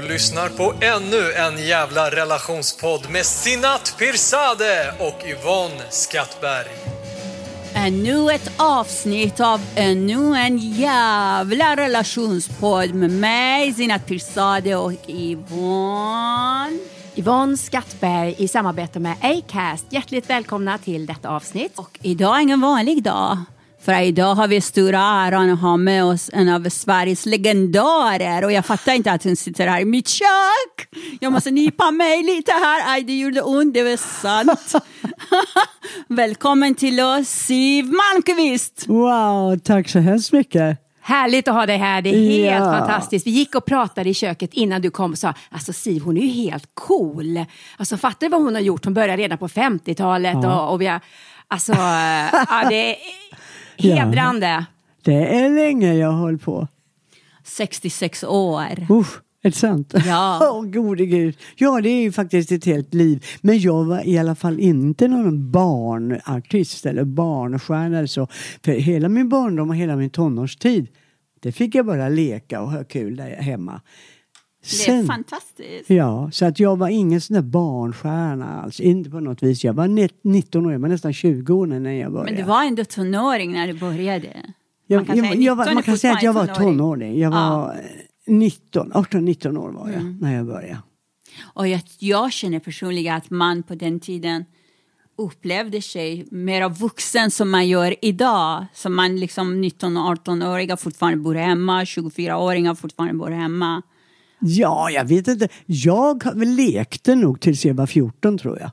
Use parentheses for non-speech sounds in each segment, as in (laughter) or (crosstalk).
Du lyssnar på ännu en jävla relationspodd med Sinat Pirzadeh och Yvonne Skattberg. Ännu ett avsnitt av ännu en jävla relationspodd med mig, Zinat Pirzadeh och Yvonne. Yvonne Skattberg i samarbete med Acast. Hjärtligt välkomna till detta avsnitt. Och idag är ingen vanlig dag. För idag har vi stora äran att ha med oss en av Sveriges legendarer. Och jag fattar inte att hon sitter här i mitt kök. Jag måste nypa mig lite här. Aj, det gjorde ont, det var sant. (laughs) Välkommen till oss, Siv Malmqvist. Wow, tack så hemskt mycket. Härligt att ha dig här, det är helt Ja. fantastiskt. Vi gick och pratade i köket innan du kom och sa, alltså Siv hon är ju helt cool. Alltså fattar du vad hon har gjort? Hon började redan på 50-talet och, och vi har, alltså, (laughs) ja, det är hedrande. Det är länge jag har hållit på. 66 år. Usch, är det sant? Ja. (laughs) Åh, gode gud. Ja, det är ju faktiskt ett helt liv. Men jag var i alla fall inte någon barnartist eller barnstjärna eller så. För hela min barndom och hela min tonårstid, det fick jag bara leka och ha kul där hemma. Det är fantastiskt. Ja, så att jag var ingen sån där barnstjärna alls. Inte på något vis. Jag var net- 19 år, jag var nästan 20 år när jag började. Men du var ändå tonåring när du började. Jag, Man kan jag, säga jag, var- 19 man kan säga att jag var tonåring. Jag Ja. var eh, 19, 18-19 år var jag Mm. när jag började. Och jag, jag känner personligen att man på den tiden upplevde sig mer av vuxen som man gör idag. Som man liksom 19 och 18-åringar fortfarande bor hemma, 24-åringar fortfarande bor hemma. Ja, jag vet inte. Jag lekte nog tills jag var 14 tror jag.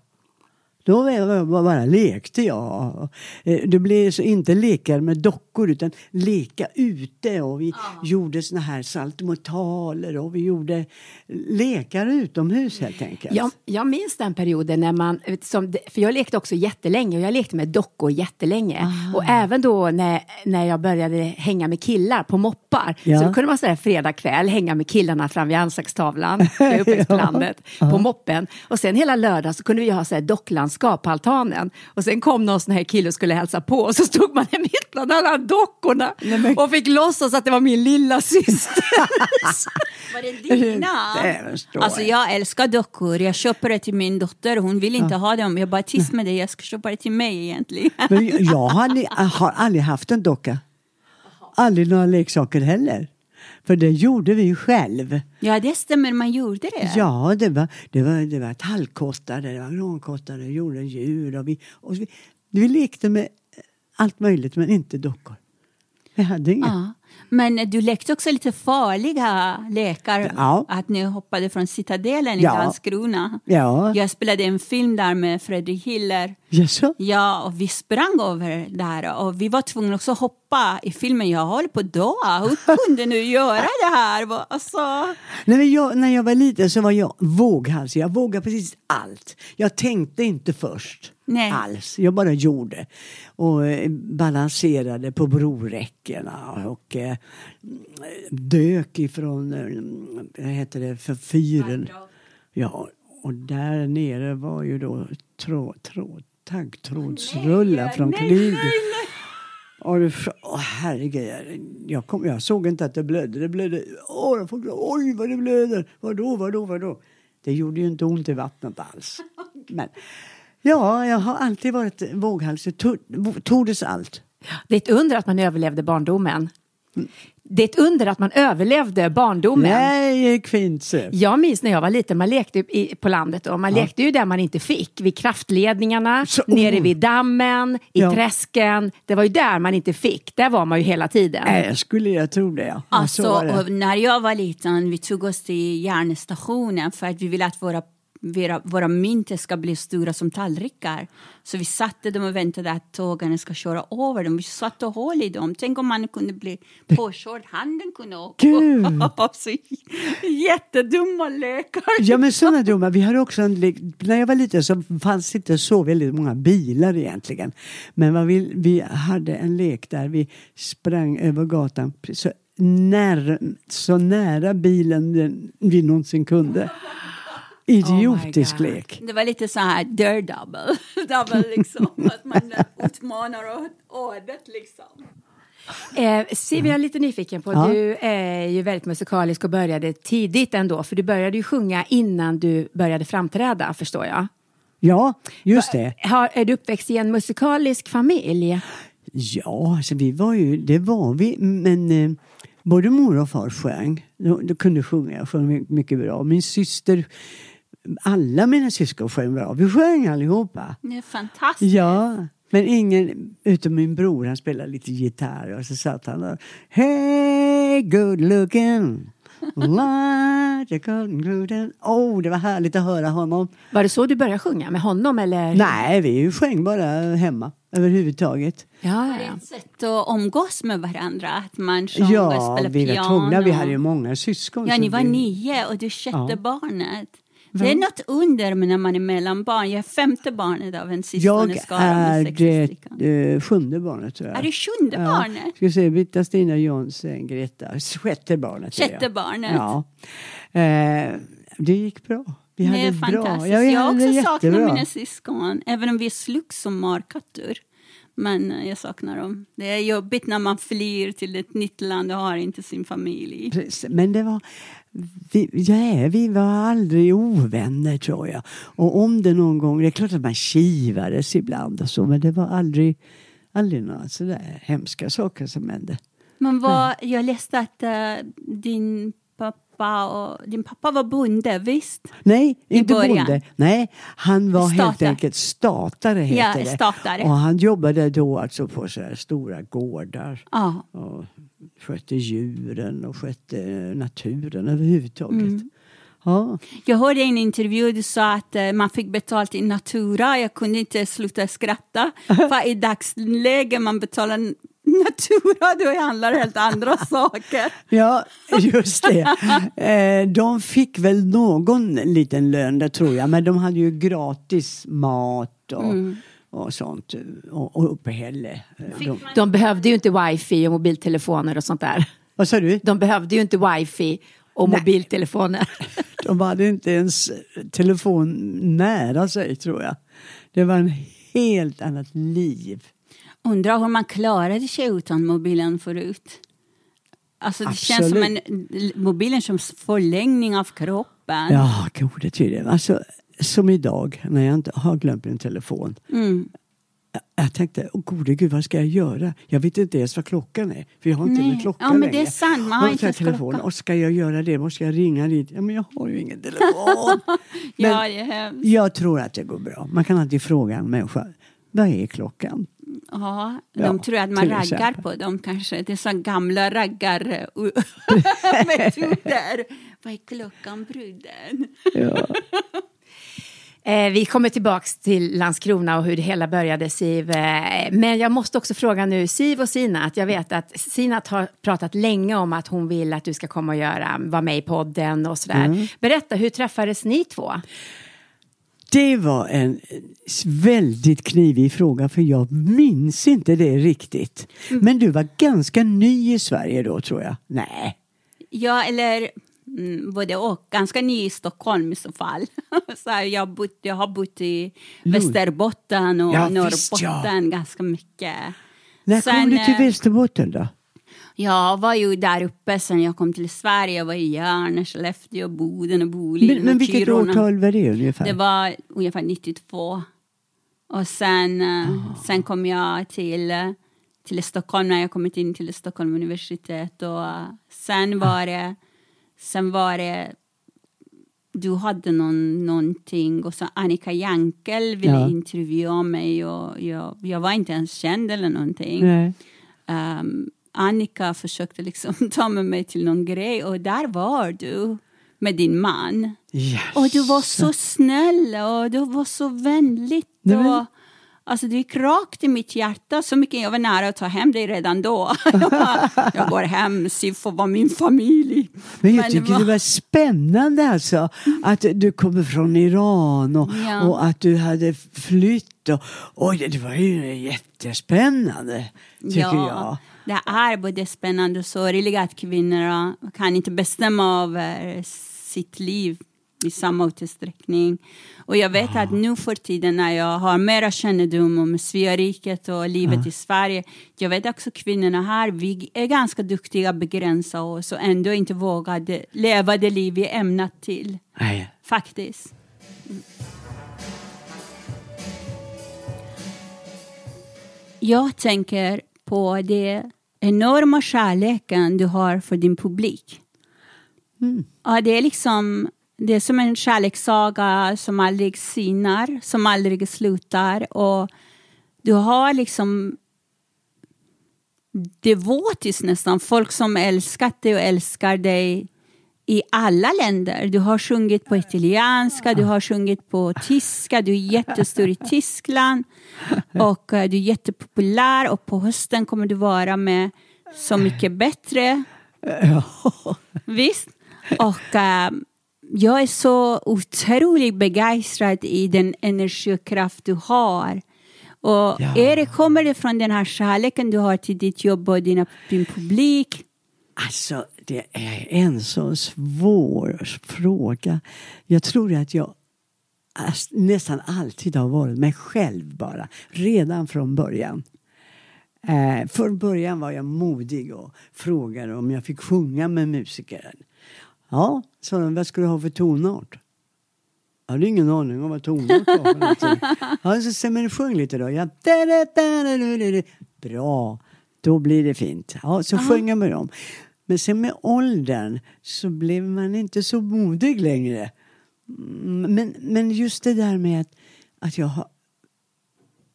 Då bara, lekte jag. Eh, det blev inte lekar med dockor utan leka ute och vi gjorde såna här saltomortaler och vi gjorde lekar utomhus helt enkelt. Jag, jag minns den perioden när man, som, för jag lekte också jättelänge och jag lekte med dockor jättelänge. Ah. Och även då när, när jag började hänga med killar på moppar. Ja. Så då kunde man sådär fredag kväll hänga med killarna fram vid anslagstavlan, (laughs) Ja. på moppen. Och sen hela lördagen så kunde vi ha sådär docklandskap på altanen. Och sen kom någon sån här kille och skulle hälsa på och så stod man mitt bland alla dockorna och fick låtsas att det var min lilla syster. (laughs) Var det dina? Alltså jag. älskar dockor. Jag köper det till min dotter. Hon vill inte ha dem. Jag bara tyst med det. Jag ska köpa det till mig egentligen. (laughs) Men jag har aldrig, har aldrig haft en docka. Aldrig några leksaker heller. För det gjorde vi ju själv. Ja, det stämmer. Man gjorde det. Ja, det var, det var, det var tallkottar, det var grankottar, det gjorde djur och vi, och vi, vi lekte med allt möjligt men inte dockor. Vi hade inga. Ja. Men du lekte också lite farliga lekar. Ja. Att ni hoppade från Citadelen i Ja. Landskrona. Ja, Jag spelade en film där med Fredrik Hiller. jaså? Ja, och vi sprang över där och vi var tvungna också att hoppa i filmen. Jag håller på att dö. Hur kunde du göra det här? Alltså, Nej, men jag, när jag var liten så var jag våghalsig. Jag vågade precis allt. Jag tänkte inte först. Nej. Alls. Jag bara gjorde. Och eh, balanserade på broräckena och eh, dök ifrån, eh, vad heter det, för fyren. Ja, och där nere var ju då trå, trå, taggtrådsrullar från kriget. Och åh, herregud, jag, kom, jag såg inte att det blödde. Det blödde. Åh, jag får, oj, vad det blöder! Vadå, vadå, vadå? Det gjorde ju inte ont i vattnet alls. (laughs) Men ja, jag har alltid varit våghalsig. Tordes allt. Det är ett under att man överlevde barndomen. Det är ett under att man överlevde barndomen. Nej, så. Jag minns när jag var liten, man lekte i, på landet och man lekte ju där man inte fick. Vid kraftledningarna, Så- nere oh. vid dammen, i Ja. träsken. Det var ju där man inte fick. Där var man ju hela tiden. Nej, skulle jag tro det. Ja. Ja, så Alltså, det. när jag var liten, vi tog oss till järnstationen för att vi ville att våra våra, myntor ska bli stora som tallrikar. Så vi satte dem och väntade att tågen ska köra över dem. Vi satte hål i dem. Tänk om man kunde bli påkörd, handen kunde åka. Gud! (laughs) så jättedumma lekar. Ja men sådana dumma. Vi hade också en lek. När jag var liten så fanns inte så väldigt många bilar egentligen. Men vi, vi hade en lek där vi sprang över gatan så, när, så nära bilen vi någonsin kunde. Idiotisk Oh lek. Det var lite så här daredouble. (laughs) Double liksom. Att man utmanar ödet liksom. Eh, Siv, jag är lite nyfiken på, Ja. du är ju väldigt musikalisk och började tidigt ändå, för du började ju sjunga innan du började framträda, förstår jag. Ja, just det. Har, är du uppväxt i en musikalisk familj? Ja, alltså vi var ju, det var vi, men eh, både mor och far sjöng. De, de kunde sjunga, sjöng my- mycket bra. Min syster, alla mina syskon sjöng bra. Vi sjöng allihopa. Det är fantastiskt. Ja, men ingen utom min bror, han spelade lite gitarr och så satt han där. Hey good looking like a golden gluten. Oh, det var härligt att höra honom. Var det så du började sjunga med honom eller? Nej, vi sjöng bara hemma överhuvudtaget. Ja, Var ja, det ja. ett sätt att umgås med varandra? Att man sjöng och Ja, spelade vi var piano? tvungna. Vi hade ju många syskon. Ja, så ni var vi- nio och du sjätte Ja. barnet. Det är något under när man är mellanbarn. Jag är femte barnet av en Jag syskonskara är med sex det eh, sjunde barnet tror jag. Är du sjunde barnet? Ska se, Britta, Stina, John, sen Greta. Sjätte barnet. är jag. Sjätte barnet. Ja. Eh, det gick bra. Vi Det hade är ett bra. fantastiskt. Ja, vi jag har också jättebra. mina syskon, även om vi slogs som markatter. Men eh, jag saknar dem. Det är jobbigt när man flyr till ett nytt land och har inte sin familj. Precis. Men det var... Vi, ja, vi var aldrig ovänner tror jag. Och om det någon gång, det är klart att man kivades ibland och så, men det var aldrig, aldrig några sådär hemska saker som hände. Men vad, jag läste att eh, din pappa och din pappa var bonde, visst? Nej, inte början. bonde. Nej, han var helt Statare. enkelt statare. Heter Ja, det. Och han jobbade då alltså på så stora gårdar. Ja. Och skötte djuren och skötte naturen överhuvudtaget. Mm. Ja. Jag hörde i en intervju du sa att eh, man fick betalt i natura. Jag kunde inte sluta skratta. (laughs) För i dagsläge man betalar natura, då handlar det helt andra (laughs) saker. ja, just det. (laughs) Eh, de fick väl någon liten lön där tror jag. Men de hade ju gratis mat och, Mm. Och sånt. Och, och uppehälle. Eh, De, De behövde ju inte wifi och mobiltelefoner och sånt där. vad sa du? De behövde ju inte wifi och Nej. mobiltelefoner. (laughs) De hade inte ens telefon nära sig tror jag. Det var en helt annat liv. Undrar hur man klarade sig utan mobilen förut. Alltså det känns som en, mobilen som förlängning av kroppen. Ja, gode tydligen. Alltså, som idag när jag inte har glömt min telefon. Mm. Jag, tänkte, åh gode gud vad ska jag göra? Jag vet inte ens vad klockan är. För jag har inte Nej. min klocka Ja, men längre. det är sant. Man har inte så ens telefon. klocka. Och ska jag göra det? Måste jag ringa dit? Ja, men jag har ju ingen telefon. (laughs) men ja, det är hemskt. jag tror att det går bra. Man kan alltid fråga en människa. Vad är klockan? Ja, Ja, de tror att man raggar exempel. på dem kanske. Det är så gamla raggarmetoder. (laughs) (laughs) Vad är klockan bruden? Ja. Eh, vi kommer tillbaks till Landskrona och hur det hela började, Siv. Eh, men jag måste också fråga nu, Siv och Sinat. Jag vet att Sinat har pratat länge om att hon vill att du ska komma och göra, vara med i podden och sådär. Berätta, hur träffades ni två? Det var en väldigt knivig fråga för jag minns inte det riktigt. Mm. Men du var ganska ny i Sverige då tror jag? Nej. Ja, eller mm, både och. Ganska ny i Stockholm i så fall. (laughs) så jag, har bott, jag har bott i Västerbotten och Ja, Norrbotten ja. ganska mycket. När Sen, kom du till eh, Västerbotten då? Jag var ju där uppe sen jag kom till Sverige. Jag var i Järna, Skellefteå, Boden och Boliden Men, men vilket Kiruna. årtal var det ungefär? Det var ungefär 92. Och sen, eh, sen kom jag till, till Stockholm när jag kommit in till Stockholm universitet. Och eh, sen var det, sen var det du hade någon, någonting och så Annika Jankel ville Ja. intervjua mig och jag, jag var inte ens känd eller någonting. Ehm, Annika försökte liksom (laughs) ta med mig till någon grej och där var du. med din man. Yes. Och du var så snäll och du var så vänligt. Nej, men- Och, alltså, du gick rakt i mitt hjärta. Så mycket jag var nära att ta hem dig redan då. (laughs) jag, bara, jag går hem, Siv får vara min familj. Men jag Men tycker vad- det var spännande alltså. Att du kommer från Iran och, Ja. och att du hade flytt. Och, oj, det var ju jättespännande, tycker jag. Det är både spännande och sorgligt att kvinnor kan inte bestämma över sitt liv i samma utsträckning. Och jag vet att nu för tiden när jag har mera kännedom om Sveriget och livet i Sverige, jag vet också kvinnorna här, vi är ganska duktiga att begränsa oss och ändå inte våga det- leva det liv vi är ämnat till. Nej. Faktiskt. Jag tänker på det enorma kärleken du har för din publik. Ja, det är liksom det är som en kärlekssaga som aldrig sinar, som aldrig slutar. Och du har liksom devotis nästan, folk som älskat dig och älskar dig i alla länder. Du har sjungit på italienska, du har sjungit på tyska, du är jättestor i Tyskland och eh, du är jättepopulär och på hösten kommer du vara med Så mycket bättre. Visst? Och eh, jag är så otroligt begeistrad i den energi och kraft du har. Och Ja. är det, kommer det från den här kärleken du har till ditt jobb och dina, din publik? Alltså, det är en så svår fråga. Jag tror att jag nästan alltid har varit mig själv bara, redan från början. Eh, från början var jag modig och frågade om jag fick sjunga med musikern. Ja, sa de, vad ska du ha för tonart? Jag hade ingen aning om vad tonart var för någonting. (laughs) Ja, så men sjung lite då. Ja. Bra, då blir det fint. Ja, så sjöng jag med dem. Men sen med åldern så blev man inte så modig längre. Mm, Men, men just det där med att, att jag har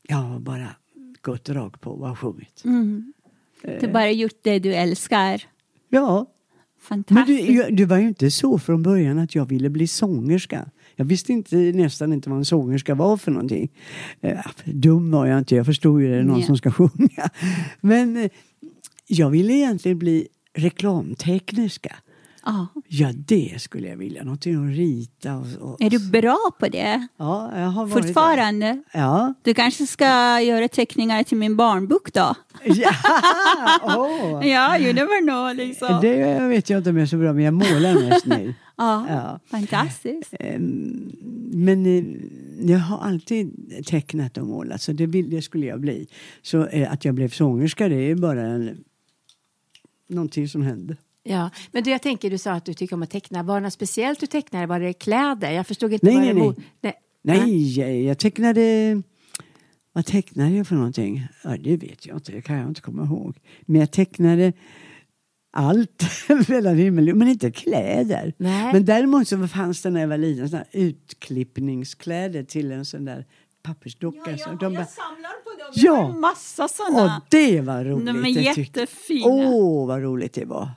jag har bara gått rakt på och sjungit. Du har bara gjort det du älskar. Ja, Fantastiskt. du, jag- det var ju inte så från början att jag ville bli sångerska. Jag visste inte, nästan inte vad en sångerska var för någonting. Eh, dum var jag inte, jag förstod ju det är någon Ja. som ska (laughs) sjunga. Men eh, jag ville egentligen bli reklamtekniska. Ja. Ja, det skulle jag vilja. Någonting att rita och... och Är du bra på det? Ja, jag har varit Fortfarande? Ja. Du kanske ska göra teckningar till min barnbok då? ja. (laughs) Åh. Ja, you never know liksom. Det vet jag inte om jag är så bra, men jag målar mest nu. (laughs) Ja, Ja. fantastiskt. Ehm, Men eh, jag har alltid tecknat och målat, så det, vill, det skulle jag bli. Så eh, att jag blev sångerska, det är bara en, någonting som hände. Ja, men du, jag tänker, du sa att du tycker om att teckna. Var det något speciellt du tecknade? Var det kläder? Jag förstod inte Nej, vad nej, det nej. nej. Nej, jag, jag tecknade... Vad tecknade jag för någonting? Ja, det vet jag inte, det kan jag inte komma ihåg. Men jag tecknade allt (laughs) mellan himmel och men inte kläder. Nej. Men däremot så fanns det när jag var liten såna utklippningskläder till en sån där pappersdocka. så de bara, samlar på dem. Ja. Jag har en massa Åh, sådana. det var roligt. De är det tyckte- jättefina. Åh, vad roligt det var.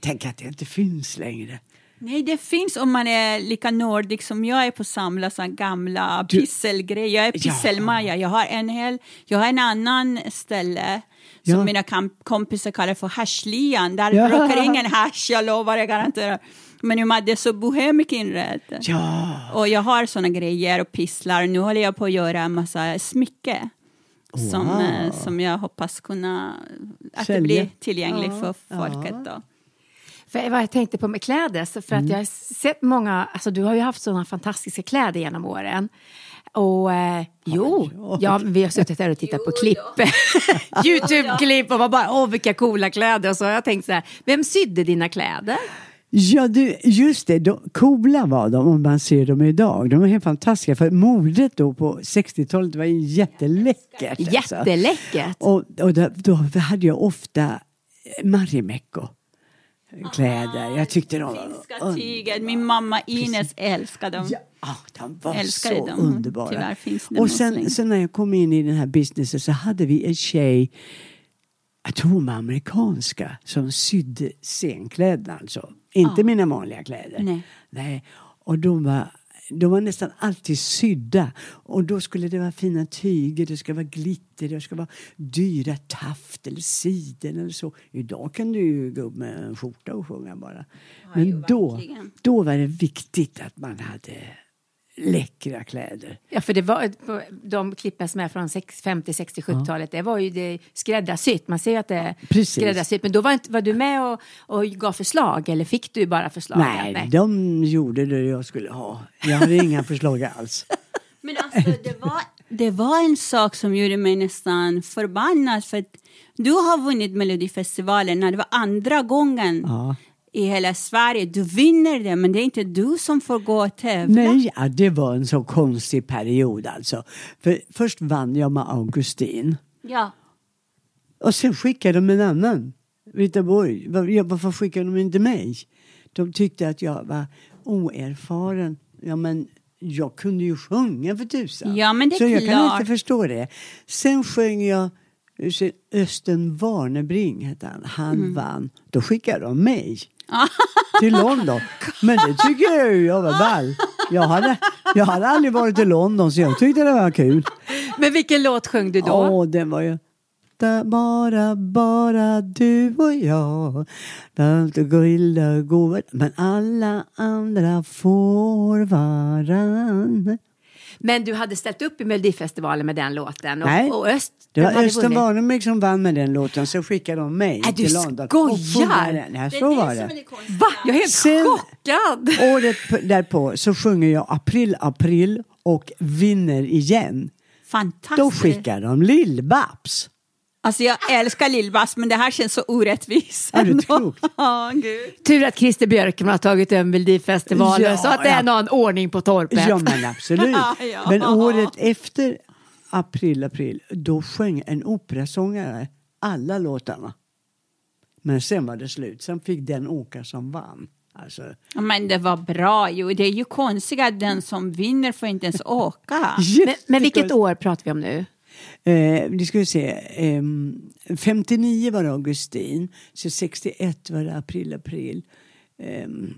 Tänk att det inte finns längre. Nej, det finns om man är lika nordisk som jag är på att samla såna gamla Du- pysselgrejer. Jag är Ja. pysselmaja. Jag har en hel, jag har en annan ställe som Ja. mina kompisar kallar för hashlian. Där Ja. röker ingen hash, jag lovar, jag garanterar. Men det är så bohemic inrett. Ja, Och jag har såna grejer och pysslar. Nu håller jag på att göra en massa smycke. Som, Wow. eh, som jag hoppas kunna, att Sälja. det blir tillgängligt Ja, för folket. Då. För vad jag tänkte på med kläder, så för att Mm. jag har sett många, alltså du har ju haft sådana fantastiska kläder genom åren. Och eh, jo, jag? ja, vi har suttit här och tittat på klipp, (laughs) Youtube-klipp och var bara åh vilka coola kläder. Och så har jag tänkt så här, vem sydde dina kläder? ja du, just det. De, coola var de om man ser dem idag. De är helt fantastiska. För modet då på 60-talet var ju jätteläckert. alltså. Jätteläckert. Och, och då, då hade jag ofta Marimekko kläder. Jag tyckte de var Finska tyget. Min mamma Ines älskade dem. Ja, ah, de var Älskade så dem. underbara. Och sen, sen när jag kom in i den här businessen så hade vi en tjej, jag tror hon var amerikanska, som sydde scenkläderna alltså. Inte mina vanliga kläder. Nej. Nej. Och de var, de var nästan alltid sydda. Och då skulle det vara fina tyger, det ska vara glitter, det ska vara dyra taft eller siden eller så. Idag kan du ju gå upp med en skjorta och sjunga bara. Men då, då var det viktigt att man hade läckra kläder. Ja, för det var, de klippen som är från 6, 50, 60, 70-talet, det var ju det skräddarsytt. Man ser ju att det är Precis. skräddarsytt. Men då var, inte, var du med och, och gav förslag eller fick du bara förslag? Nej, de gjorde det jag skulle ha. Jag hade inga (laughs) förslag alls. (laughs) Men alltså, det var, det var en sak som gjorde mig nästan förbannad. För att du har vunnit Melodifestivalen när det var andra gången Ja. I hela Sverige. Du vinner det, men det är inte du som får gå och tävla. Nej, ja, det var en så konstig period alltså. För först vann jag med Augustin. Ja. Och sen skickade de en annan. Rita Borg. Varför skickade de inte mig? De tyckte att jag var oerfaren. Ja, men jag kunde ju sjunga för tusan. Ja, men det är Så jag kan klart. inte förstå det. Sen sjöng jag se, Östen Warnerbring, hette han. Han Mm. vann. Då skickade de mig (laughs) till London. Men det tycker jag ju jag var ball. Jag hade, jag hade aldrig varit i London så jag tyckte det var kul. Men vilken låt sjöng du då? Åh, den var ju... Bara, bara du och jag. Men alla andra får varann. Men du hade ställt upp i Melodifestivalen med den låten? Och, Nej. och Öst, Det var Östen. Warnerbäck som vann med den låten, så skickade de mig Äh, du till London. skojar! Och sjunger den. Ja, så var det. Va? Jag är helt Sen- chockad! Året därpå så sjunger jag April, april och vinner igen. Fantastiskt. Då skickar de Lill-Babs. Alltså jag älskar Lill-Babs men det här känns så orättvist. Är det klokt? Ja, gud. Tur att Christer Björkman har tagit över Melodifestivalen Ja, så att det är ja. någon ordning på torpet. Ja men absolut. (laughs) Ja. Men året efter april, april, då sjöng en operasångare alla låtarna. Men sen var det slut. Sen fick den åka som vann. Alltså, Men det var bra ju. Det är ju konstigt att den som vinner får inte ens åka. (laughs) Men, men vilket år pratar vi om nu? Eh, det ska vi se. ehm, 59 var det Augustin. Så 61 var det april, april. Um,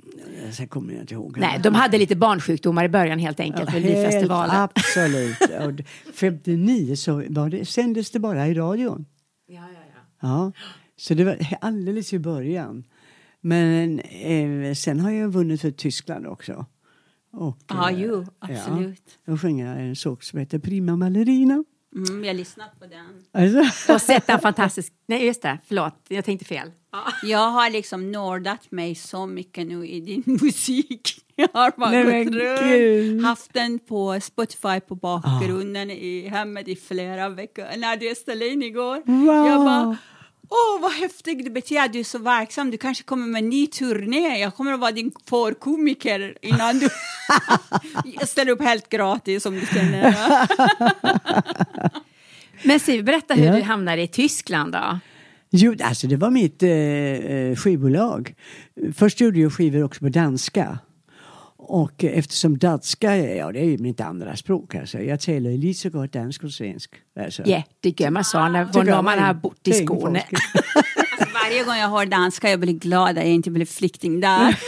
sen kommer jag inte ihåg. Nej, de hade lite barnsjukdomar i början helt enkelt, Helt, Melodifestivalen. absolut. (laughs) Och d- 59 så var det, sändes det bara i radion. Ja, ja, ja. Ja, så det var alldeles i början. Men eh, sen har jag vunnit för Tyskland också. Och, Ja, eh, jo, absolut. Ja, jag en sång som heter Prima Ballerina. Mm, jag har lyssnat på den. Alltså, Och sett en fantastisk... Nej, just det. Förlåt, jag tänkte fel. Jag har liksom nördat mig så mycket nu i din (laughs) musik. Jag har bara Nej, gått runt, gud. haft den på Spotify på bakgrunden i hemmet i flera veckor. När du ställde in igår, Wow. jag bara Åh, vad häftigt! Det betyder att du är så verksam. Du kanske kommer med en ny turné. Jag kommer att vara din förkomiker innan du... (laughs) jag ställer upp helt gratis om du känner. (laughs) Men Siv, berätta hur Ja. du hamnade i Tyskland då. jo, alltså det var mitt eh, eh, skivbolag. Först gjorde jag skivor också på danska. Och eftersom danska, ja det är ju mitt andra språk alltså. Jag talar ju lite så gott dansk och svensk. Alltså. Jättegömma sa när Tycker jag när man var har bott i Skåne. (laughs) varje gång jag hör danska jag blir glad att jag inte blev flykting där.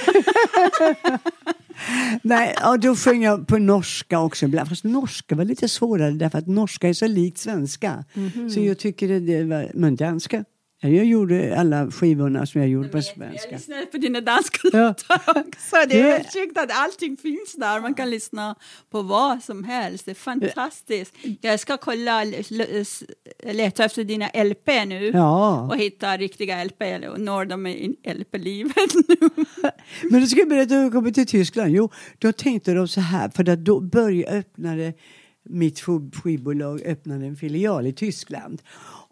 (laughs) Nej, och då sjöng jag på norska också ibland. Fast norska var lite svårare därför att norska är så likt svenska. Mhm. Så jag tycker det, det var, men danska. Ja, Jag gjorde alla skivorna som jag gjorde på Jag svenska. lyssnade på dina danska Ja. låtar också. Det är Ja. helt sjukt att allting finns där. Man kan lyssna på vad som helst. Det är fantastiskt. Jag ska kolla, leta efter dina LP nu. Ja. Och hitta riktiga LP och nörda mig in LP-livet nu. (laughs) Men då ska jag berätta hur jag kom till Tyskland. Jo, då tänkte de så här, för då började öppnade mitt sk- skivbolag öppnade en filial i Tyskland.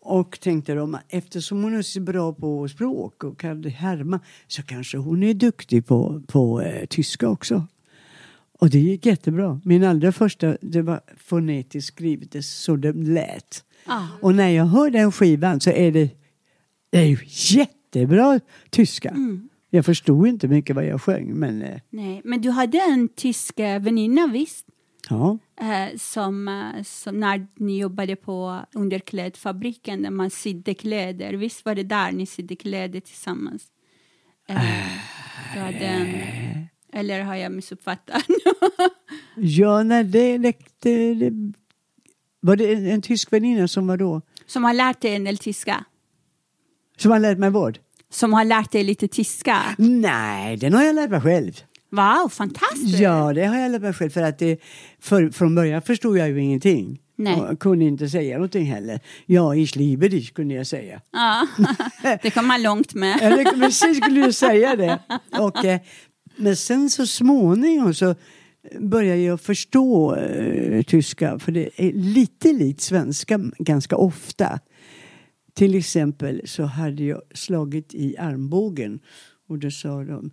Och tänkte de, eftersom hon är så bra på språk och kan härma så kanske hon är duktig på, på eh, tyska också. Och det gick jättebra. Min allra första, det var fonetiskt skrivet, så det lät. Ah. Och när jag hör den skivan så är det, det är ju jättebra tyska. Jag förstod inte mycket vad jag sjöng men eh, Nej, men du hade en tysk väninna visst? Ja. Eh, som, eh, som när ni jobbade på underklädfabriken där man sydde kläder. Visst var det där ni sydde kläder tillsammans? Eh, hade eller har jag missuppfattat? (laughs) Ja, nej, det, det, det Var det en, en tysk väninna som var då? Som har lärt dig en del tyska? Som har lärt mig vad? Som har lärt dig lite tyska? Nej, den har jag lärt mig själv. Wow, fantastiskt! Ja, det har jag lärt mig själv. För att det, för, från början förstod jag ju ingenting. Nej. Och kunde inte säga någonting heller. Ja, ich liebe dich kunde jag säga. Ja, (laughs) det kom man långt med. Eller precis skulle jag säga det. Och, eh, men sen så småningom så började jag förstå eh, tyska. För det är lite likt svenska ganska ofta. Till exempel så hade jag slagit i armbågen och då sa de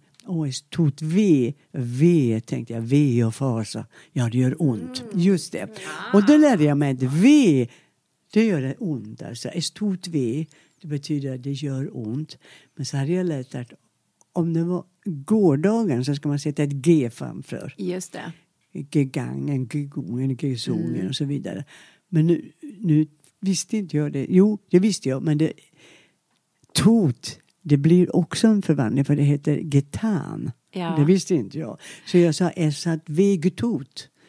Es tut weh. Weh tänkte jag. Weh och fasa. Ja, det gör ont. Just det. Och då lärde jag mig att weh, det gör ont. Alltså, es tut weh, det betyder att det gör ont. Men så hade jag lärt att om det var gårdagen så ska man sätta ett G framför Just det. gegangen, gegungen, gesungen och så vidare. Men nu, nu visste inte jag det. Jo, det visste jag, men det tot, det blir också en förvandling för det heter getan. Ja. Det visste inte jag. Så jag sa esat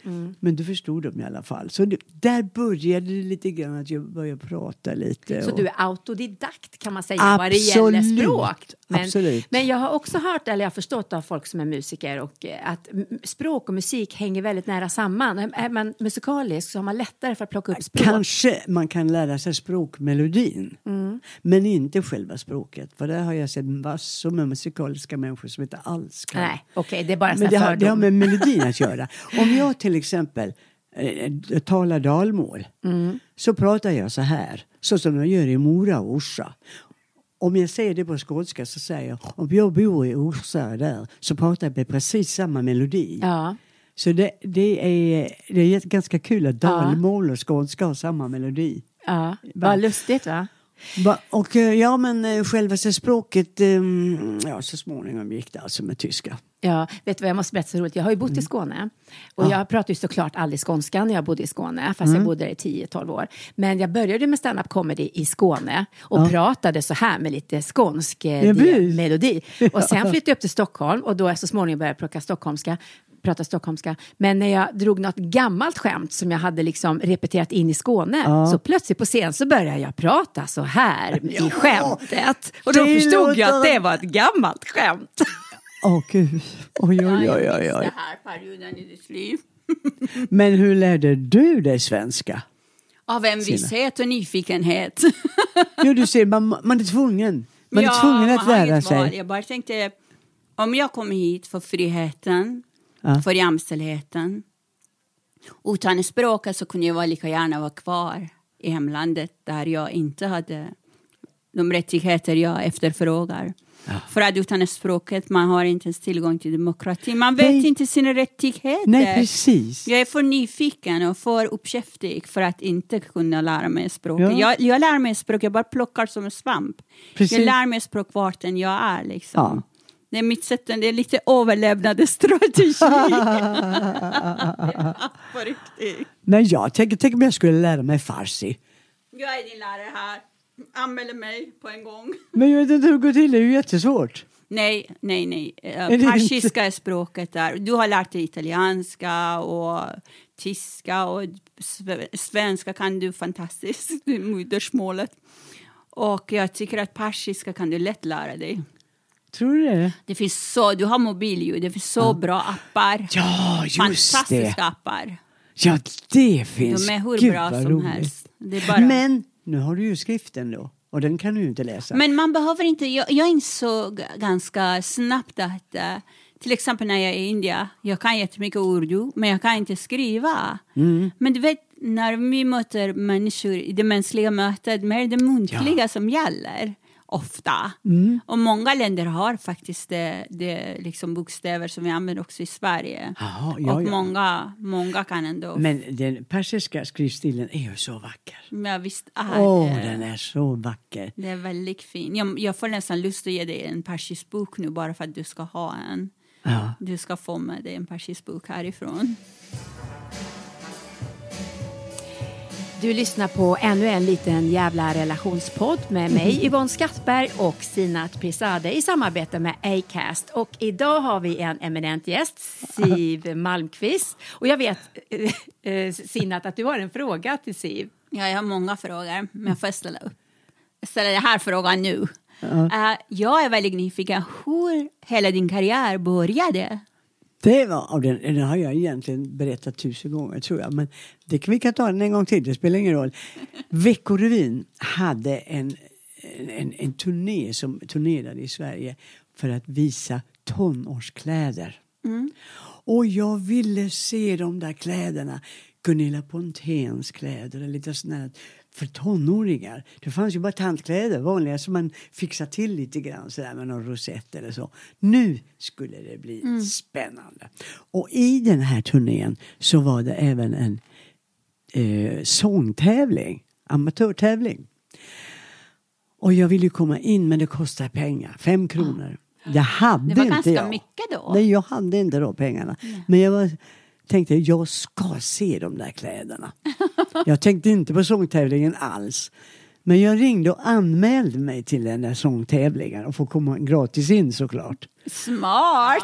vegetot. Men det förstod de i alla fall. Så det, där började det lite grann att jag började prata lite. Så och- du är autodidakt kan man säga vad det gäller Absolut. språk. Men, Absolut. men jag har också hört, eller jag har förstått av folk som är musiker, och eh, att språk och musik hänger väldigt nära samman. Är man musikalisk så har man lättare för att plocka upp språk. Kanske man kan lära sig språkmelodin. Mm. Men inte själva språket. För där har jag sett massor med musikaliska människor som inte alls kan. Nej, okej, det är bara Men det har, det har med melodin att göra. (laughs) Om jag till exempel eh, talar dalmål Mm. så pratar jag så här. Så som jag gör i Mora och Orsa. Om jag säger det på skånska så säger jag om jag bor i Orsa där så pratar jag med precis samma melodi. Ja. Så det, det, är, det är ganska kul att dalmål och skånska har samma melodi. Ja, vad lustigt va? Och eh, ja men eh, själva språket, ehm, ja så småningom gick det alltså med tyska. Ja, vet du vad jag måste berätta så roligt? Jag har ju bott i Skåne. Och jag pratade ju såklart aldrig skånska när jag bodde i Skåne, fast jag bodde där i 10-12 år. Men jag började med stand-up comedy i Skåne och pratade så här med lite skånsk eh, Ja, melodi. (laughs) Och sen flyttade jag upp till Stockholm och då så småningom började jag plocka stockholmska prata stockholmska. Men när jag drog något gammalt skämt som jag hade liksom repeterat in i Skåne så plötsligt på scen så började jag prata så här i skämtet. Och då förstod jag att det var ett gammalt skämt. Åh gud, oj oj oj oj. Det oj. här perioden i ditt liv. (laughs) Men hur lärde du dig svenska? Av en visshet och nyfikenhet. (laughs) Jo du ser, (laughs) man, man är tvungen. Man är tvungen att lära inget val. sig. Jag bara tänkte, om jag kommer hit för friheten, Ja. för jämställdheten. Utan språket så kunde jag lika gärna vara kvar i hemlandet där jag inte hade de rättigheter jag efterfrågar. För att utan språket man har inte ens tillgång till demokrati. Man vet Nej. inte sina rättigheter. Nej precis. Jag är för nyfiken och för uppkäftig för att inte kunna lära mig språket. Ja. Jag, jag lär mig språk, jag bara plockar som en svamp. Precis. Jag lär mig språk vart än jag är. Liksom. Ja. Det är mitt sätt, det är lite överlevnadsstrategi. (laughs) På riktigt. Nej jag tänker, tänk om jag skulle lära mig farsi. Jag är din lärare här. Anmäler mig på en gång. (laughs) Men jag vet inte hur det går till, det är ju jättesvårt. Nej, nej, nej. Eh, Persiska är språket där. Du har lärt dig italienska och tyska och sve- svenska kan du fantastiskt, (laughs) det är modersmålet. Och jag tycker att persiska kan du lätt lära dig. Tror du det? Det finns så, du har mobil ju, det finns så bra appar. Ja, just Fantastiska det. appar. Ja, det finns. De är hur Gud, bra som roligt. helst. Men nu har du ju skriften då. Och den kan du inte läsa. Men man behöver inte, jag, jag insåg ganska snabbt att eh, till exempel när jag är i Indien, jag kan jättemycket urdu men jag kan inte skriva. Mm. Men du vet, när vi möter människor i det mänskliga mötet, mer det muntliga som gäller. Ofta. Mm. Och många länder har faktiskt det, det liksom bokstäver som vi använder också i Sverige. Jaha, ja, och ja. Många, många kan ändå... Men den persiska skrivstilen är ju så vacker. Ja, visst är Åh, det. den är så vacker. Det är väldigt fin. Jag, jag får nästan lust att ge dig en persisk bok nu bara för att du ska ha en. Ja. Du ska få med dig en persisk bok härifrån. Du lyssnar på ännu en liten jävla relationspodd med mig Yvonne Skattberg och Sinat Pirzadeh i samarbete med Acast. Och idag har vi en eminent gäst, Siv Malmqvist. Och jag vet, eh, eh, Sinat, att du har en fråga till Siv. Ja, jag har många frågor, men jag får ställa upp. Jag ställer den här frågan nu. Uh, jag är väldigt nyfiken, hur hela din karriär började? Det var, och den, den har jag egentligen berättat tusen gånger tror jag. Men det, vi kan ta den en gång till, det spelar ingen roll. Veckorevyn hade en, en, en turné som turnerade i Sverige för att visa tonårskläder. Mm. Och jag ville se de där kläderna. Gunilla Ponténs kläder, lite sånt för tonåringar. Det fanns ju bara tantkläder, vanliga som man fixar till lite grann sådär med någon rosett eller så. Nu skulle det bli mm. spännande. Och i den här turnén så var det även en eh, sångtävling, amatörtävling. Och jag ville ju komma in men det kostar pengar, fem kronor. Det hade inte jag. Det var ganska jag. mycket då. Nej, jag hade inte de pengarna. Nej. Men jag var tänkte jag ska se de där kläderna. jag tänkte inte på sångtävlingen alls. Men jag ringde och anmälde mig till den där sångtävlingen och får komma gratis in såklart. Smart!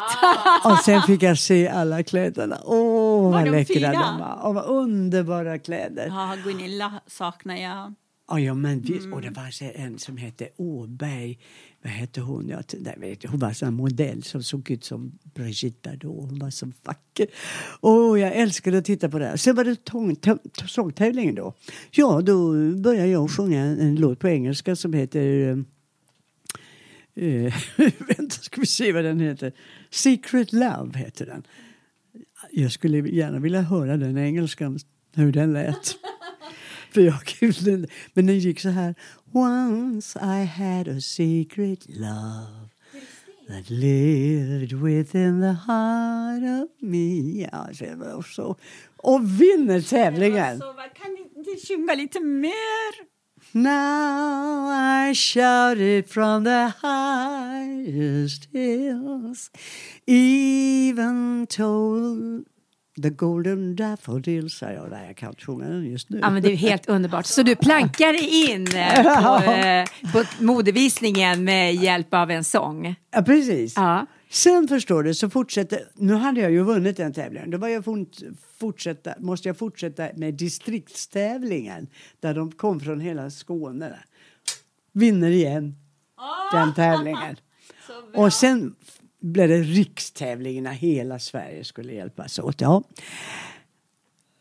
och sen fick jag se alla kläderna. Åh, vad läckra de var. Och vad underbara kläder. Ja, Gunilla saknar jag. Ja, ja men visst. Mm. Och det var en som hette Åberg. Vad hette hon? Jag, vet, hon var en modell som såg ut som Brigitte Bardot. Hon var så vacker. Och jag älskade att titta på det. Sen var det sångtävlingen då. Ja, då började jag sjunga en låt på engelska som heter Uh, (laughs) vänta, ska vi se vad den heter. Secret Love heter den. Jag skulle gärna vilja höra den engelskan, hur den lät. (laughs) För jag kunde Men den gick så här. Once I had a secret love that lived within the heart of me. Ja, var så. Och vinner tävlingen. Kan ni sjunga lite mer? Now I shout it from the highest hills, even told The Golden Daffodil, säger jag. Nej, jag kan inte sjunga den just nu. Ja, men det är helt underbart. Så du plankar in eh, (laughs) på, eh, på modevisningen med hjälp av en sång? Ja, precis. Ja. Sen förstår du, så fortsätter... Nu hade jag ju vunnit den tävlingen. Då var jag fortsätta, måste jag fortsätta med distriktstävlingen där de kom från hela Skåne. Vinner igen den tävlingen. (laughs) Och sen blev det rikstävling när hela Sverige skulle hjälpas åt. Ja.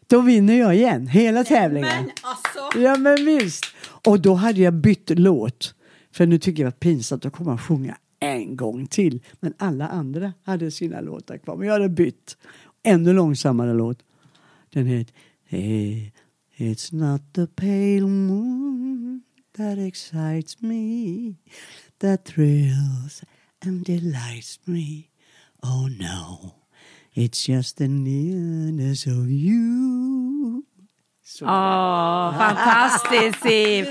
Då vinner jag igen, hela tävlingen. Men alltså. Ja men visst. Och då hade jag bytt låt. För nu tycker jag det var pinsamt att komma och sjunga en gång till. Men alla andra hade sina låtar kvar. Men jag hade bytt. Ännu långsammare låt. Den heter hey, It's not the pale moon that excites me That thrills and delights me. Oh no, it's just the nearness of you. Åh, oh, fantastiskt (laughs) Siv!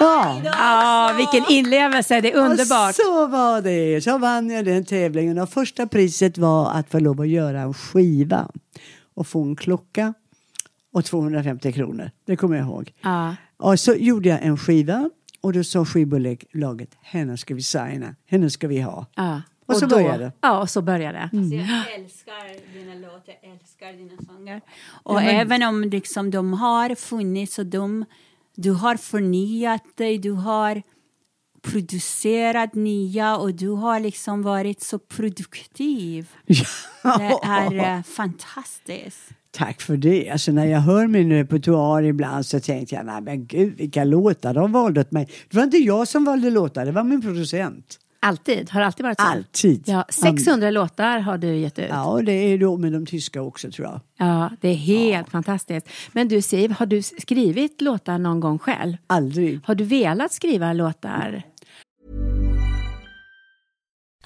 Ja. ja, vilken inlevelse, det är underbart. Och så var det, så vann jag den tävlingen och första priset var att få lov att göra en skiva och få en klocka och 250 kronor. Det kommer jag ihåg. Ja. Och så gjorde jag en skiva och då sa skivbolaget, henne ska vi signa, henne ska vi ha. Ja. Och, och så då, började det. Ja, och så började det. Mm. Alltså jag älskar dina låtar, jag älskar dina sånger. Och ja, men... även om liksom de har funnits och de, du har förnyat dig, du har producerat nya och du har liksom varit så produktiv. (laughs) Ja. Det är uh, fantastiskt. Tack för det. Alltså när jag hör min repertoar ibland så tänker jag, nej men gud vilka låtar de valde åt mig. Det var inte jag som valde låtar, det var min producent. Alltid? Har det alltid varit så? Alltid. Ja, 600 um, låtar har du gett ut. Ja, det är då med de tyska också tror jag. Ja, det är helt ja. fantastiskt. Men du Siv, har du skrivit låtar någon gång själv? Aldrig. Har du velat skriva låtar?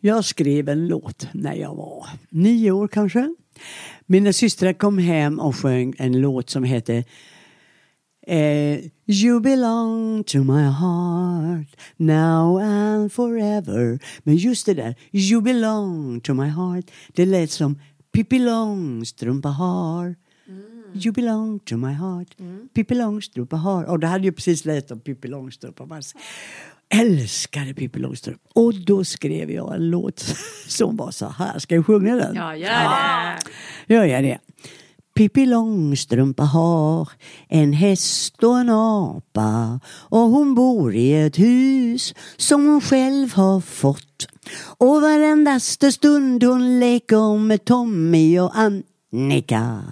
Jag skrev en låt när jag var nio år kanske. Mina systrar kom hem och sjöng en låt som heter eh, You belong to my heart now and forever. Men just det där, You belong to my heart, det lät som Pippi Långstrump har. You belong to my heart. Pippi Långstrump har. Och det hade ju precis läst om Pippi Långstrump. Älskade Pippi Långstrump. Och då skrev jag en låt (laughs) som var så här. Ska jag sjunga den? Ja, gör det. Gör jag det? Pippi Långstrumpa har en häst och en apa och hon bor i ett hus som hon själv har fått. Och varendaste stund hon leker med Tommy och Annika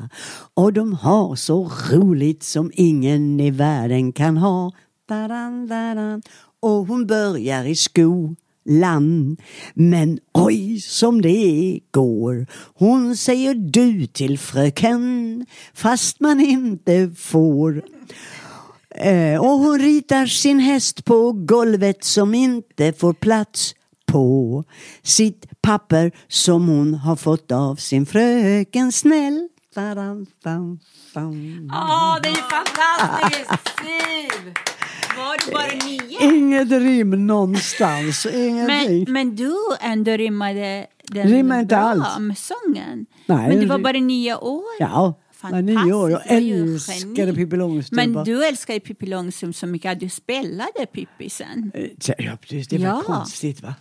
och de har så roligt som ingen i världen kan ha. Dadan, dadan. Och hon börjar i skolan men oj som det går. Hon säger du till fröken fast man inte får. Eh, och hon ritar sin häst på golvet som inte får plats på sitt papper som hon har fått av sin fröken snäll. Ja, oh, det är fantastiskt! Siv! Var du bara nio? Inget rim någonstans. (laughs) Ingenting. Men, men du ändå rimmade den Rimmar inte alls. sången. Nej, men du var det- bara nio år. Ja, var nio år. Jag Fantastiskt, älskade. Pippi Långstrump. Men du älskade Pippi Långstrump så mycket att du spelade Pippi sen. Eh, Ja, precis. Det var Ja. konstigt va?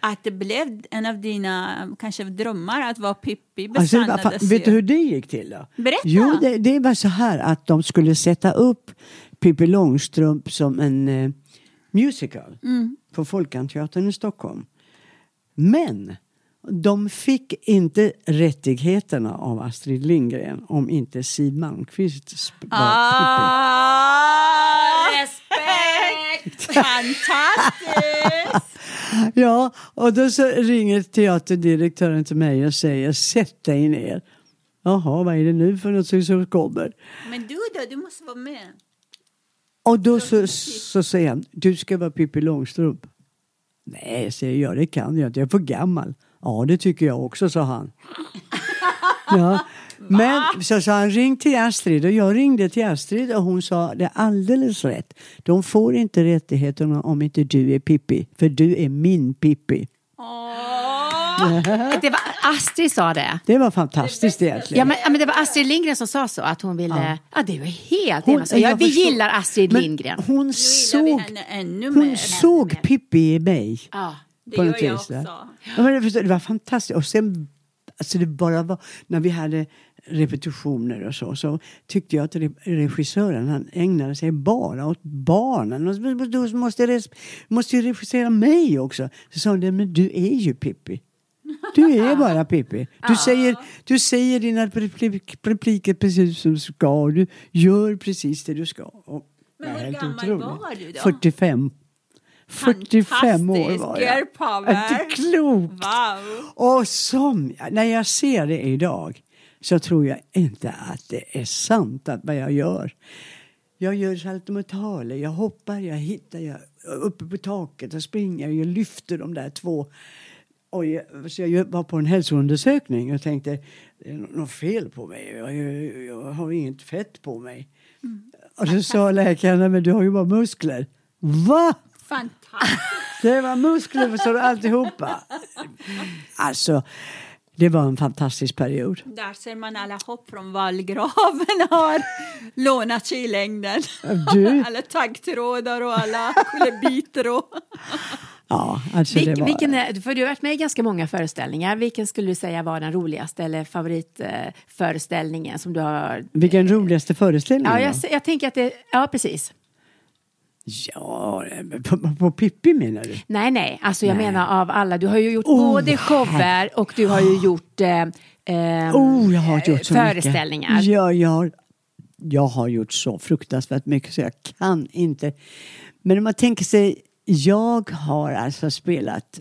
Att det blev en av dina kanske drömmar att vara Pippi Alltså, det besannades fan, vet du hur det gick till då? Berätta. Jo, det, det var så här att de skulle sätta upp Pippi Långstrump som en eh, musical Mm. på Folkanteatern i Stockholm. Men de fick inte rättigheterna av Astrid Lindgren om inte Siw Malmkvist var Ah, respekt! (laughs) Fantastiskt! (laughs) Ja, och då så ringer teaterdirektören till mig och säger sätt dig ner. Jaha, vad är det nu för något som kommer? Men du då, du måste vara med. Och då så, så säger han, du ska vara Pippi Långstrump. Nej, säger jag, det kan jag inte, jag är för gammal. Ja, det tycker jag också, sa han. (laughs) Ja. Men så sa han, ring till Astrid. Och jag ringde till Astrid och hon sa, det är alldeles rätt. De får inte rättigheterna om inte du är Pippi, för du är min Pippi. (laughs) Det var Astrid sa det. Det var fantastiskt egentligen. Ja men, ja, men det var Astrid Lindgren som sa så, att hon ville... Ja, det var helt... Hon- alltså, ja, jag vi förstår. gillar Astrid Men Lindgren. Hon såg, hon mer. såg Pippi i mig. Ja. Det på gör jag också. Ja, men det, förstår- det var fantastiskt. Och sen, alltså det bara var, när vi hade repetitioner och så, så tyckte jag att re- regissören han ägnade sig bara åt barnen. Du måste ju regissera mig också. Så sa han, men du är ju Pippi. Du är bara Pippi. Du, säger, du säger dina replik- repliker precis som du ska. Du gör precis det du ska. Och, Men hur helt gammal otroligt. var du då? 45. 45 år var girl jag. power. Inte klokt. Wow! Och som, när jag ser det idag så tror jag inte att det är sant att vad jag gör. Jag gör saltomortaler, jag hoppar, jag hittar, jag uppe på taket och springer, jag lyfter de där två. Jag, så jag var på en hälsoundersökning och tänkte det är något fel på mig, jag, jag, jag har inget fett på mig. Och så sa läkaren, men du har ju bara muskler. Va? Fantastiskt! Det var muskler du, alltihopa. Alltså, det var en fantastisk period. Där ser man alla hopp från vallgraven har lånat sig i längden. Du? Alla taggtrådar och alla kullerbitor. Ja, alltså Vil, var... vilken är, för du har varit med i ganska många föreställningar. Vilken skulle du säga var den roligaste eller favoritföreställningen som du har... Vilken roligaste föreställning? Ja, jag, jag tänker att det... Ja, precis. Ja, på, på Pippi menar du? Nej, nej, alltså jag Nej. menar av alla. Du har ju gjort Oh, både shower och du har ju gjort eh, eh, Oh, jag har gjort så föreställningar. mycket. Ja, jag, har- jag har gjort så fruktansvärt mycket så jag kan inte. Men om man tänker sig, jag har alltså spelat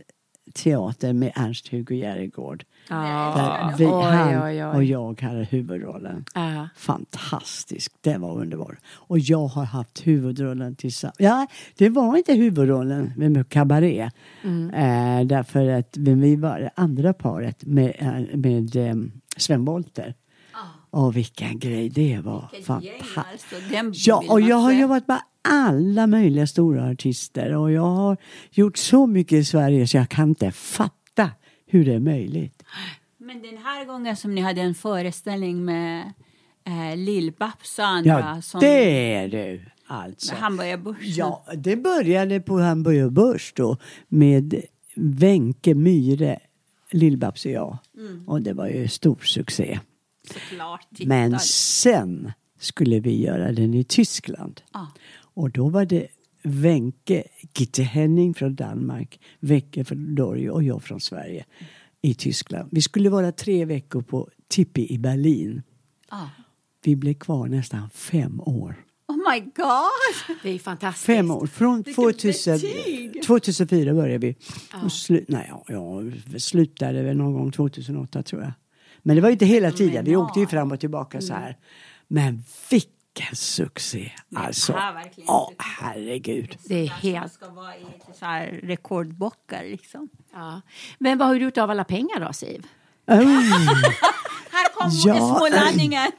teater med Ernst-Hugo Järegård. Ja. Där vi, Oj, han oj, oj. och jag hade huvudrollen. Ja. Fantastiskt, det var underbart. Och jag har haft huvudrollen tillsammans. Ja, det var inte huvudrollen med Cabaret. Mm. Eh, därför att vi vi var det andra paret med, eh, med eh, Sven Wollter. Och vilken grej det var. Fantastiskt. Alltså, Ja, och jag har jobbat med alla möjliga stora artister och jag har gjort så mycket i Sverige så jag kan inte fatta hur det är möjligt. Men den här gången som ni hade en föreställning med eh, Lill-Babs och andra Ja, som det är du alltså. Hamburgerbörsen. Ja, det började på Hamburger Börs då med Wenche Myhre, Lill-Babs och jag. Och det var ju stor succé. Såklart. Men sen skulle vi göra den i Tyskland. Ah. Och då var det Wenche Gitte Henning från Danmark, Wenche från Norge och jag från Sverige i Tyskland. Vi skulle vara tre veckor på Tippi i Berlin. Ah. Vi blev kvar nästan fem år. Oh my god! Det är fantastiskt. Fem år. Från Vilket 2000, betyg! 2004 började vi. Och slu, nej, ja, ja, vi slutade väl någon gång 2008 tror jag. Men det var inte hela tiden. Vi åkte ju fram och tillbaka så här. Men vilken succé! Alltså, ja, succé. herregud. Det är Kanske helt... ska vara i så här rekordbockar liksom. Ja. Men vad har du gjort av alla pengar då, Siv? Oh, (laughs) Här kom Ja. smålänningen!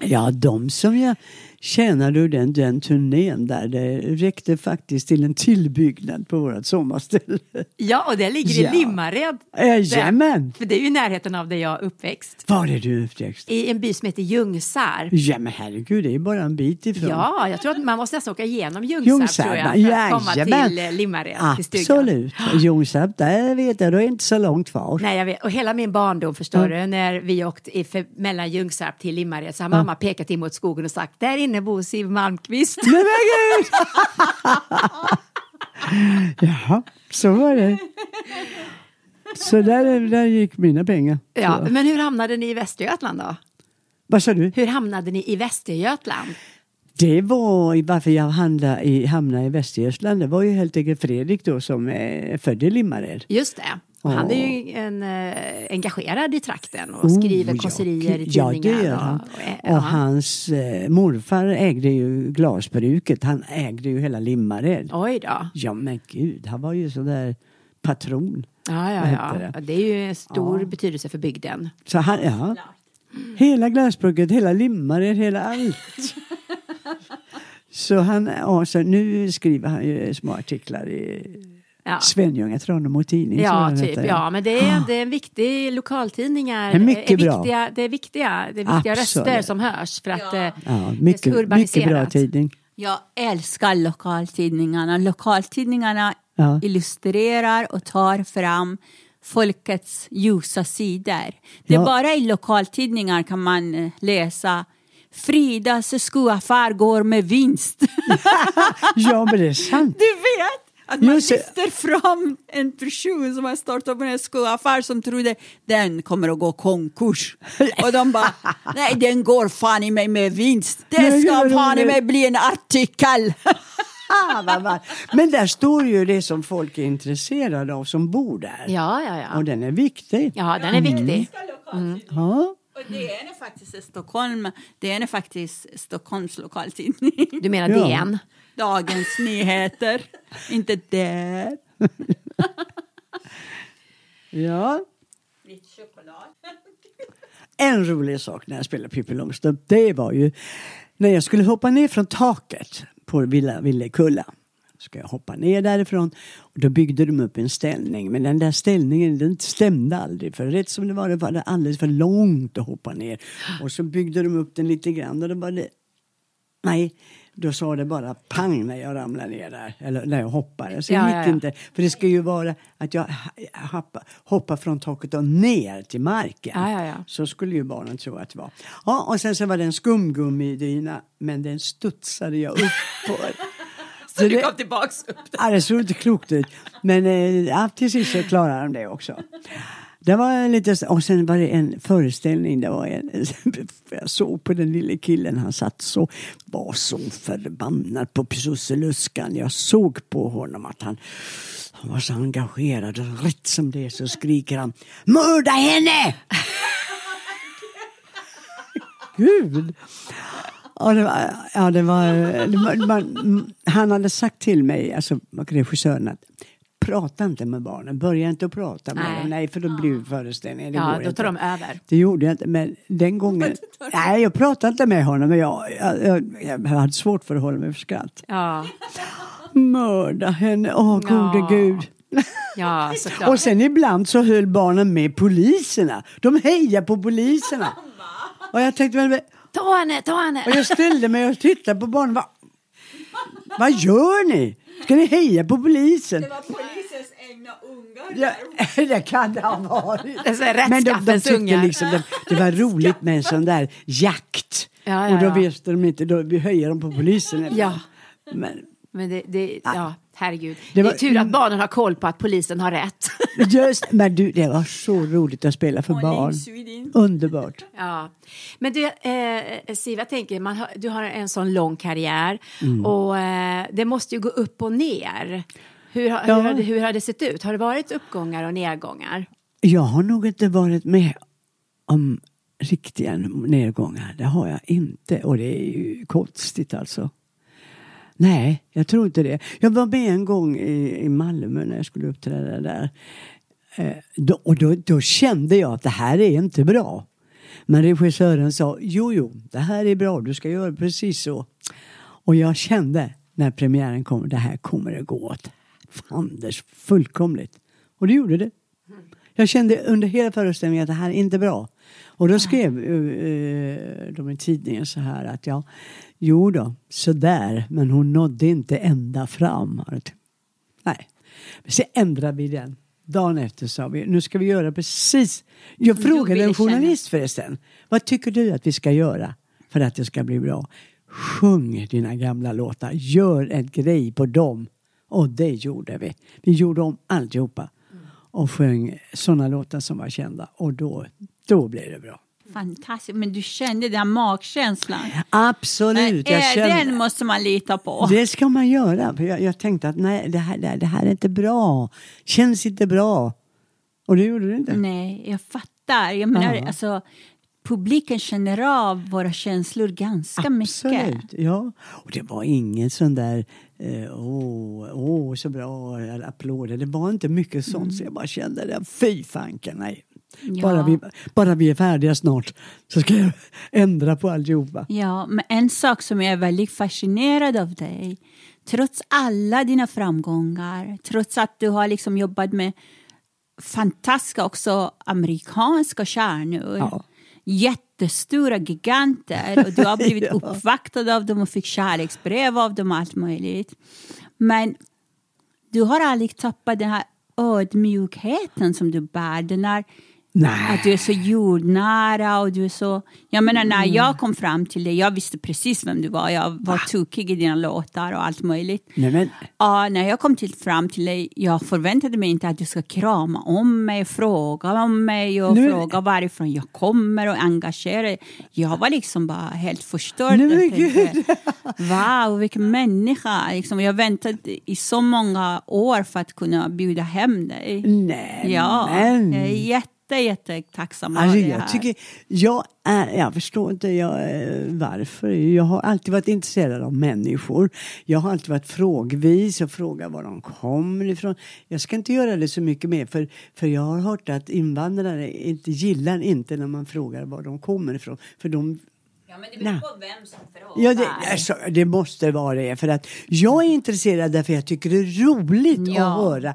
ja, de som jag tjänade ur den, den turnén där, det räckte faktiskt till en tillbyggnad på vårt sommarställe. Ja, och det ligger Ja. i Limmared. Jajamän! För det är ju i närheten av där jag är uppväxt. Var är du uppväxt? I en by som heter Ljungsarp. Ja men herregud, det är ju bara en bit ifrån. Ja, jag tror att man måste nästan åka igenom Ljungsarp, Ljungsarp, tror jag, för att komma till eh, Limmared, till stugan. Absolut. (gasps) Ljungsarp, där vet jag, då är det inte så långt kvar. Nej, jag vet. Och hela min barndom, förstår du, när vi åkte i, för, mellan Ljungsarp till Limmared så har mamma pekat in mot skogen och sagt, där inne bor Siv Malmkvist. Nej men gud! Jaha, så var det. Så där, där gick mina pengar. Ja, men hur hamnade ni i Västergötland då? Vad sa du? Hur hamnade ni i Västergötland? Det var varför jag hamnade i, hamnade i Västergötland. Det var ju helt enkelt Fredrik då som är född i Limmared. Just det. Och han Ja. är ju en, eh, engagerad i trakten och skriver Oh, ja, kåserier i Ja, tidningar. det gör han. Och, och, Och ja. hans eh, morfar ägde ju glasbruket. Han ägde ju hela Limmared. Oj då. Ja men gud, han var ju sådär patron. Ja, ja, ja. det? ja. Det är ju en stor betydelse för bygden. Så han, ja. Hela glasbruket, hela Limmared, hela allt. (laughs) så han, ja, så nu skriver han ju små artiklar i Ja. Svenljunga Tranemo Tidning. Ja, typ. heter. Ja, men det är, det är en viktig lokaltidningar. Det är mycket är bra. viktiga, det är viktiga, det är viktiga Absolut. röster som hörs för att eh, Ja, det är mycket, mycket bra tidning. Jag älskar lokaltidningarna. Lokaltidningarna Ja. illustrerar och tar fram folkets ljusa sidor. Det är Ja. bara i lokaltidningar kan man eh, läsa Fridas skoaffär går med vinst. (laughs) Ja, men det är sant. (laughs) Du vet! Att man Just det. lyfter fram en person som har startat en skoaffär som trodde den kommer att gå konkurs. (laughs) Och de bara, nej den går fan i mig med vinst. Det ska fan i mig bli en artikel. (laughs) Ah, Men där står ju det som folk är intresserade av som bor där. Ja, ja, ja. Och den är viktig. Ja, den är viktig. Ja. Och det är faktiskt Stockholm. Det är faktiskt Stockholms lokaltidning. Du menar Ja. DN? Dagens Nyheter. (laughs) Inte där. (laughs) ja. (laughs) En rolig sak när jag spelade Pippi Långstrump, det var ju när jag skulle hoppa ner från taket på Villa Villekulla. Ska jag hoppa ner därifrån och då byggde de upp en ställning. Men den där ställningen den stämde aldrig för rätt som det var det var det alldeles för långt att hoppa ner. Och så byggde de upp den lite grann och då var det Nej, Då sa det bara pang när jag ramlade ner där. Eller när jag hoppade. Så Ja, gick ja, ja. inte. För det ska ju vara att jag hoppar, från taket och ner till marken. Så skulle ju barnen tro att det var. Ja, och sen så var det en skumgummidyna. Men den studsade jag upp på. (laughs) Så Du kom tillbaks upp. Ja, det såg inte klokt ut. Men eh, ja, till sist så klarade de det också. Det var lite, och sen var det en föreställning, det var en, (laughs) jag såg på den lille killen, han satt så, var så förbannad på Pusseluskan. Jag såg på honom att han, han var så engagerad och rätt som det är så skriker han Mörda henne! (laughs) Gud! Ja, det var, ja, det var, det var man, han hade sagt till mig, alltså regissören, att prata inte med barnen, börja inte att prata med Nej. dem. Nej, för då blir föreställningen, det Ja, går då tar inte. de över. Det gjorde jag inte, men den gången... (laughs) Nej, jag pratade inte med honom, men jag, jag, jag, jag hade svårt för att hålla mig för skratt. Ja, Mörda henne, åh gode Ja. gud. ja (laughs) såklart. Och sen ibland så höll barnen med poliserna. De hejade på poliserna. (laughs) Och jag tänkte, väl, Ta henne, ta henne! och jag ställde mig och tittade på barnen. Va, vad gör ni? Ska ni heja på polisen? var polisens egna ungar. Ja, (laughs) det kan det ha varit. Det är Men de, de tyckte liksom det, det var roligt med en sån där jakt. Ja, ja, och då visste de inte, då vi höjer de på polisen. Ja. Men Men det, det, ja, herregud. Det Det, var- är tur att barnen har koll på att polisen har rätt. (laughs) just, men du, det var så roligt att spela för barn. Underbart. Ja. Men du, eh, Siv, jag tänker, man har, du har en sån lång karriär Mm. och eh, det måste ju gå upp och ner. Hur, har- Ja. hur, har det, hur har det sett ut? Har det varit uppgångar och nedgångar? Jag har nog inte varit med om riktiga nedgångar. Det har jag inte. Och det är ju konstigt alltså. Nej, jag tror inte det. Jag var med en gång i, i Malmö när jag skulle uppträda där. Eh, då, och då, då kände jag att det här är inte bra. Men regissören sa, jo, jo, det här är bra, du ska göra precis så. Och jag kände när premiären kom, det här kommer att gå åt fanders fullkomligt. Och det gjorde det. Jag kände under hela föreställningen att det här är inte bra. Och då skrev uh, de i tidningen så här att ja, jo då, sådär, men hon nådde inte ända fram. Nej, men så ändrade vi den. Dagen efter sa vi, nu ska vi göra precis. Jag frågade en journalist förresten, vad tycker du att vi ska göra för att det ska bli bra? Sjung dina gamla låtar, gör en grej på dem. Och det gjorde vi. Vi gjorde om alltihopa och sjöng sådana låtar som var kända och då, då blev det bra. Fantastiskt, men du kände den magkänslan. Absolut, jag Eh, kände, Den måste man lita på. det ska man göra. För jag, jag tänkte att nej, det här, det, här, det här är inte bra. Känns inte bra. Och det gjorde det inte. Nej, jag fattar. Jag menar, Ja. alltså, publiken känner av våra känslor ganska mycket. Absolut, ja. Och det var ingen sån där eh, åh, åh så bra, applåder. Det var inte mycket sånt så jag bara kände det. Fy fanken, nej. Ja. Bara, vi, bara vi är färdiga snart så ska jag (laughs) ändra på alltihopa. Ja, men en sak som jag är väldigt fascinerad av dig, trots alla dina framgångar, trots att du har liksom jobbat med fantastiska också amerikanska stjärnor, Ja. jättestora giganter och du har (laughs) blivit Ja. uppvaktad av dem och fick kärleksbrev av dem och allt möjligt. Men du har aldrig tappat den här ödmjukheten som du bär, den här Nej. att du är så jordnära och du är så... Jag menar när Mm. jag kom fram till dig, jag visste precis vem du var. Jag var tokig i dina låtar och allt möjligt. Nej, men, Ja, när jag kom till, fram till dig, jag förväntade mig inte att du ska krama om mig, fråga om mig och Nej, men- fråga varifrån jag kommer och engagera dig. Jag var liksom bara helt förstörd. Nej, tänkte. Wow, vilken människa! Liksom, jag väntade i så många år för att kunna bjuda hem dig. nej, Ja, men. är jätte, jättetacksam Alltså, över det jag, tycker, jag, är, jag förstår inte jag, eh, varför. Jag har alltid varit intresserad av människor. Jag har alltid varit frågvis och frågat var de kommer ifrån. Jag ska inte göra det så mycket mer för, för jag har hört att invandrare inte gillar inte när man frågar var de kommer ifrån. För de Ja, men det beror på vem som frågar. Ja, det, alltså, det måste vara det. För att jag är intresserad därför jag tycker det är roligt Ja. att höra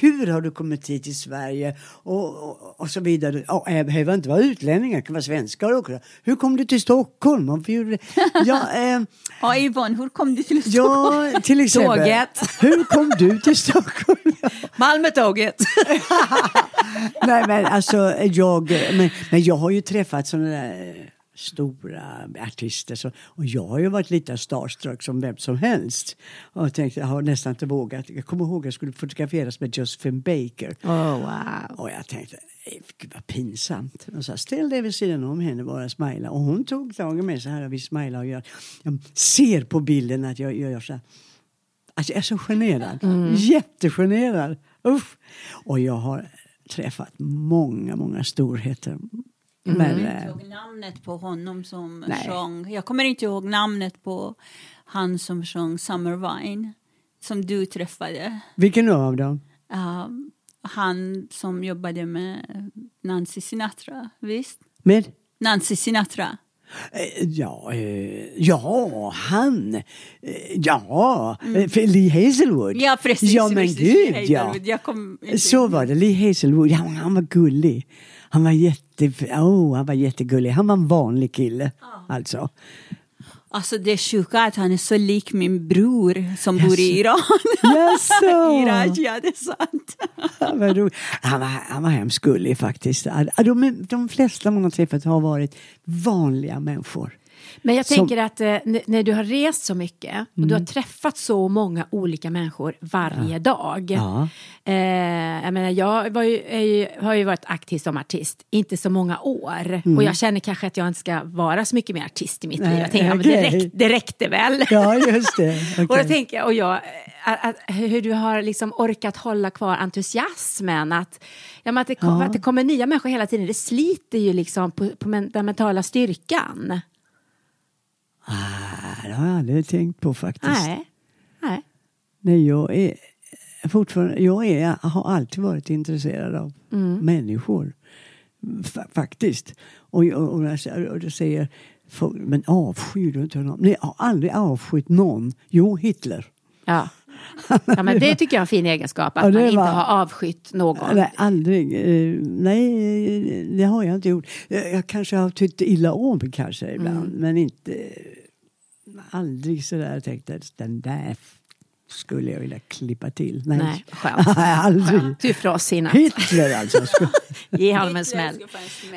hur har du kommit hit till Sverige och, och, och så vidare. Och, det behöver inte vara utlänningar, det kan vara svenskar också. Hur kom du till Stockholm? Du det? (laughs) Ja, eh, Ja, Yvonne, hur kom du till Stockholm? ja, till exempel. Tåget. Hur kom du till Stockholm? (laughs) Malmötåget. (laughs) Nej men alltså jag, men, men jag har ju träffat sådana där eh, stora artister så, och jag har ju varit lite starstruck som vem som helst. Och tänkte, jag har nästan inte vågat. Jag kommer ihåg att jag skulle fotograferas med Josephine Baker. Oh, wow. Och jag tänkte, "Eh, gud vad pinsamt. Och så ställ dig vid sidan om henne bara smila. Och hon tog tag i mig så här och vi smilade och jag, jag ser på bilden att jag, jag gör så här. Alltså jag är så generad. Jättegenerad. Uff. Och jag har träffat många, många storheter. Men, Jag eh, ihåg namnet på honom som Nej. sjöng. Jag kommer inte ihåg namnet på han som sjöng Summer Wine. Som du träffade. vilken av dem? Ja, han som jobbade med Nancy Sinatra, visst? Med? Nancy Sinatra. Eh, Ja, eh, ja, han. Ja, mm. för Lee Hazelwood. Ja, precis. Ja, men precis. gud ja. David, Jag kom inte Så var det. Lee Hazelwood, ja, han var gullig. Han var, jätte, oh, han var jättegullig. Han var en vanlig kille. Alltså. Alltså det sjuka är att han är så lik min bror som bor i Iran. (laughs) Jaså? Iraj, ja det är sant. Han var, han var, han var hemskt gullig faktiskt. De, de flesta man har träffat har varit vanliga människor. Men jag Som- tänker att eh, när du har rest så mycket och du har träffat så många olika människor varje dag. Ja. Eh, jag menar, jag ju, ju, har ju varit aktiv som artist, inte så många år. Och jag känner kanske att jag inte ska vara så mycket mer artist i mitt liv. Nej, Jag tänker, ja, men det, räck, det räckte väl. Ja, just det. (laughs) Och då tänker jag, och jag, att, att, hur du har liksom orkat hålla kvar entusiasmen. Att, ja, men att, det kom, att det kommer nya människor hela tiden, det sliter ju liksom på, på den mentala styrkan. Ah, det har jag aldrig tänkt på faktiskt. Nej. Nej. Nej, jag är fortfarande, jag är, har alltid varit intresserad av människor. Fa- faktiskt. Och, och, och, jag och det säger men avskyr du inte honom? Nej, jag har aldrig avskytt någon. Jo, Hitler. Ja. Ja, men det tycker jag är en fin egenskap, att Ja, man inte var- har avskytt någon. Nej, aldrig. Eh, nej, det har jag inte gjort. Jag, kanske har tyckt illa om kanske ibland, men inte aldrig sådär tänkt att den där skulle jag vilja klippa till. Nej, Nej, skönt. (laughs) Aldrig. Du är frasinnad. Hitler alltså. (laughs) Ge honom en smäll.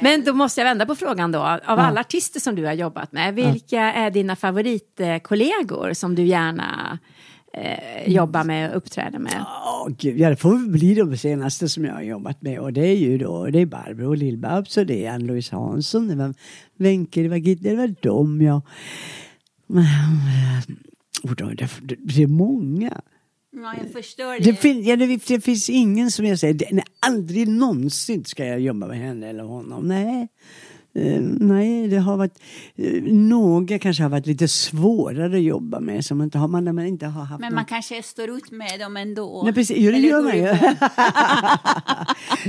Men då måste jag vända på frågan då. Av alla artister som du har jobbat med, vilka är dina favoritkollegor som du gärna eh, jobbar med och uppträder med? Åh, gud, ja, det får bli de senaste som jag har jobbat med. Och det är ju då det är Barbro och Lill-Babs och det är Ann-Louise Hansson, det var Wenche, det var Gitte, det var dem ja. Men, eh, och då, det, det är många. Ja, jag förstår det. Det, fin, ja, det, det finns ingen som jag säger, det, nej, aldrig någonsin ska jag jobba med henne eller honom. Nej. Eh, nej, det har varit, uh, några kanske har varit lite svårare att jobba med som inte har, man, man inte har haft Men någon- man kanske står ut med dem ändå. Nej, precis. Jo, det Eller gör man ju.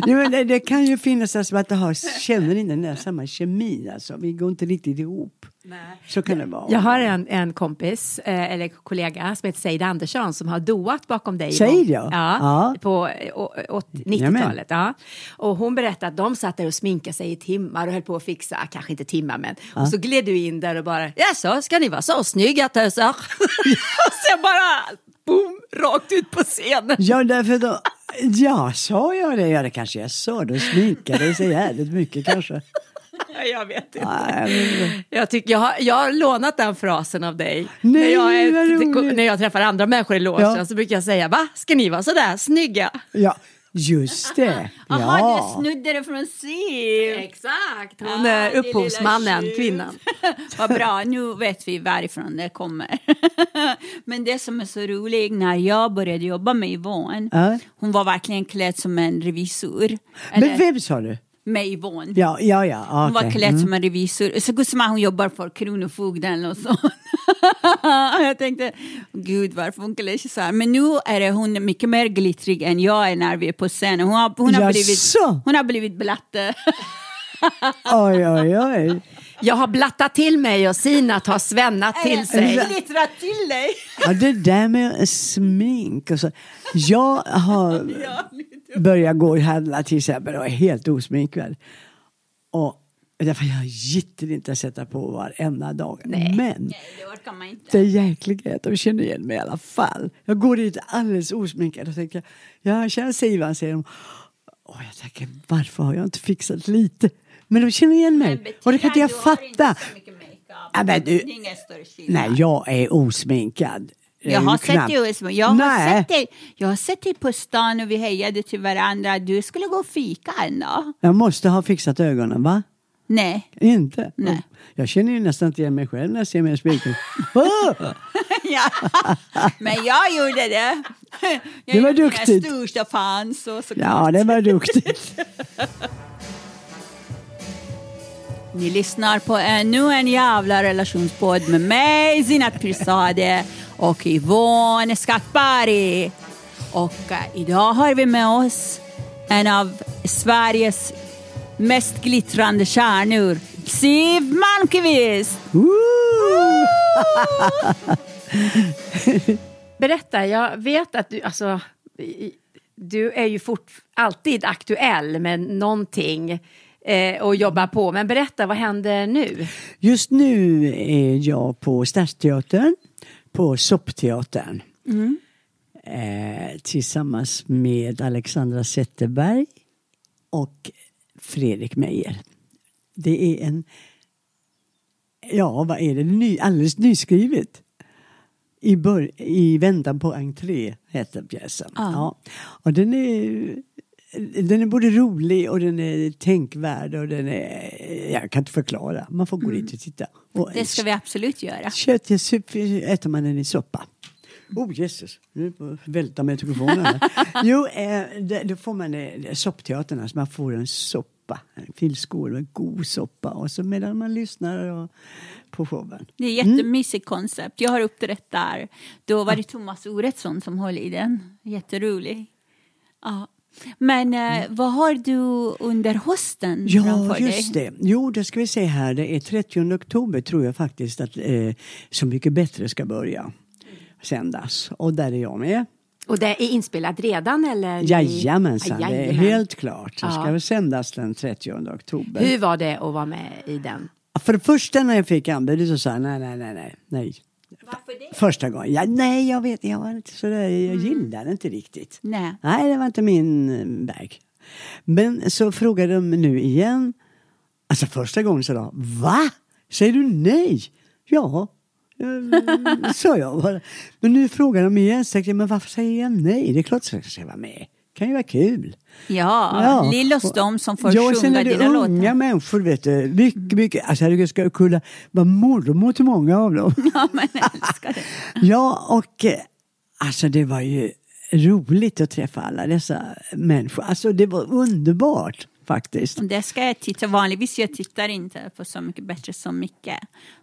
Nej, (laughs) men det, det kan ju finnas alltså att det har, känner inte den där samma kemi. Alltså. Vi går inte riktigt ihop. Så kan det vara. Jag har en, en kompis, eh, eller kollega, som heter Seid Andersson som har doat bakom dig. Seid, ja. ja. Ja. På eh, å- åt- Jajamän. 90-talet. Ja. Och hon berättade att de satt där och sminkade sig i timmar och höll på att fixa, kanske inte timmar men. Och så gled du in där och bara, jaså, ska ni vara så snygga töser? (laughs) och sen bara, boom, rakt ut på scenen. Ja, därför då... Ja, sa jag det? Ja, det kanske jag sa. Då sminkade sig jävligt mycket kanske. (laughs) jag vet inte. Nej, men, Jag, tycker jag, har, jag har lånat den frasen av dig. Nej, när, jag är, när jag träffar andra människor i logen Ja. så brukar jag säga, va, ska ni vara sådär snygga? ja, just det. (laughs) Jaha, Ja. du snodde det från Siv. Exakt, hon Ja, är upphovsmannen, kvinnan. (laughs) Vad bra, nu vet vi varifrån det kommer. Men det som är så roligt, när jag började jobba med Yvonne, Ja. hon var verkligen klädd som en revisor. Men Eller, vem sa du? Med Yvonne. Ja, ja, ja. Hon var klädd Mm. som en revisor. Så att hon jobbar för Kronofogden och så. (laughs) jag tänkte, gud varför hon klär sig så här. Men nu är det hon mycket mer glittrig än jag är när vi är på scenen. Hon har, hon har, blivit, hon har blivit blatte. (laughs) Oj, oj, oj. Jag har blattat till mig och Sinat har svennat till sig. Glittra till dig. Ja, det där med smink och så. Jag har (laughs) börjat gå och handla till exempel och är helt osminkad. Och därför jag gittar inte att sätta på varenda dag. Men Nej, det orkar man inte. det jäkliga är att de känner igen mig i alla fall. Jag går dit alldeles osminkad och tänker, ja tjena Sivan, säger de. Och jag tänker, varför har jag inte fixat lite? Men de känner igen mig. Och det kan inte jag fatta. Ja, men du-. Nej, jag är osminkad. Jag ju har, sett dig, jag, har sett dig, jag har sett dig på stan och vi hejade till varandra. Du skulle gå och fika dag. Jag måste ha fixat ögonen, va? Nej. Inte? Nej. Jag känner ju nästan inte igen mig själv när jag ser mig i spegeln. (laughs) Ah! (laughs) ja. Men jag gjorde det. Jag Det var gjorde duktigt. Mina största fans. Och så Ja, det var duktigt. (laughs) Ni lyssnar på ännu en jävla relationspodd med mig, Zinat Pirzadeh och Yvonne Skattberg. Och eh, idag har vi med oss en av Sveriges mest glittrande stjärnor, Siv Malmqvist. Woo! (laughs) Berätta, jag vet att du, alltså, du är ju fort, alltid aktuell med någonting eh, och jobbar på. Men berätta, vad händer nu? Just nu är jag på Stadsteatern, på Soppteatern. Eh, tillsammans med Alexandra Zetterberg och Fredrik Meijer. Det är en, ja vad är det, Ny, alldeles nyskrivet. I, bör, I väntan på entré heter pjäsen. Ja. Och den är, den är både rolig och den är tänkvärd och den är, jag kan inte förklara. Man får gå dit och titta. Och Det ska vi absolut göra. Kött, jag sup, äter man den i soppa. Oh Jesus, nu välter med mikrofonen. (laughs) jo, eh, det, då får man eh, soppteatern, alltså man får en soppa, en filskål med god soppa och så medan man lyssnar och, på showen. Det är jättemysigt koncept. Jag har uppträtt där. Då var det Thomas Oredsson som höll i den. Jätterolig. Ja. Men eh, vad har du under hösten Ja, framför just dig? det. Jo, det ska vi se här. Det är 30 oktober tror jag faktiskt att eh, Så mycket bättre ska börja sändas. Och där är jag med. Och det är inspelat redan eller? Jajamensan, Ja, det är helt klart. Det ska Ja. sändas den 30 oktober. Hur var det att vara med i den? För det första när jag fick anbudet så sa jag nej, nej, nej, nej, nej. Varför det? Första gången. Ja, nej, jag vet jag var inte sådär, jag gillade det inte riktigt. Nej. Nej, det var inte min eh, väg. Men så frågade de nu igen. Alltså första gången sa de, va? Säger du nej? Ja, eh, (laughs) sa jag bara. Men nu frågar de igen, så jag, men varför säger jag nej? Det är klart att jag ska vara med. Kan ju vara kul. Ja, Lill och Stom som får ja, sen sjunga är det dina unga låtar. människor, vet du. Mycket, mycket. Alltså, jag skulle kunna vara mormor till många av dem. (laughs) Ja, men jag älskar det. (laughs) Ja, och eh, alltså det var ju roligt att träffa alla dessa människor. Alltså det var underbart faktiskt. Det ska jag titta. Vanligtvis jag tittar inte på Så mycket bättre som mycket.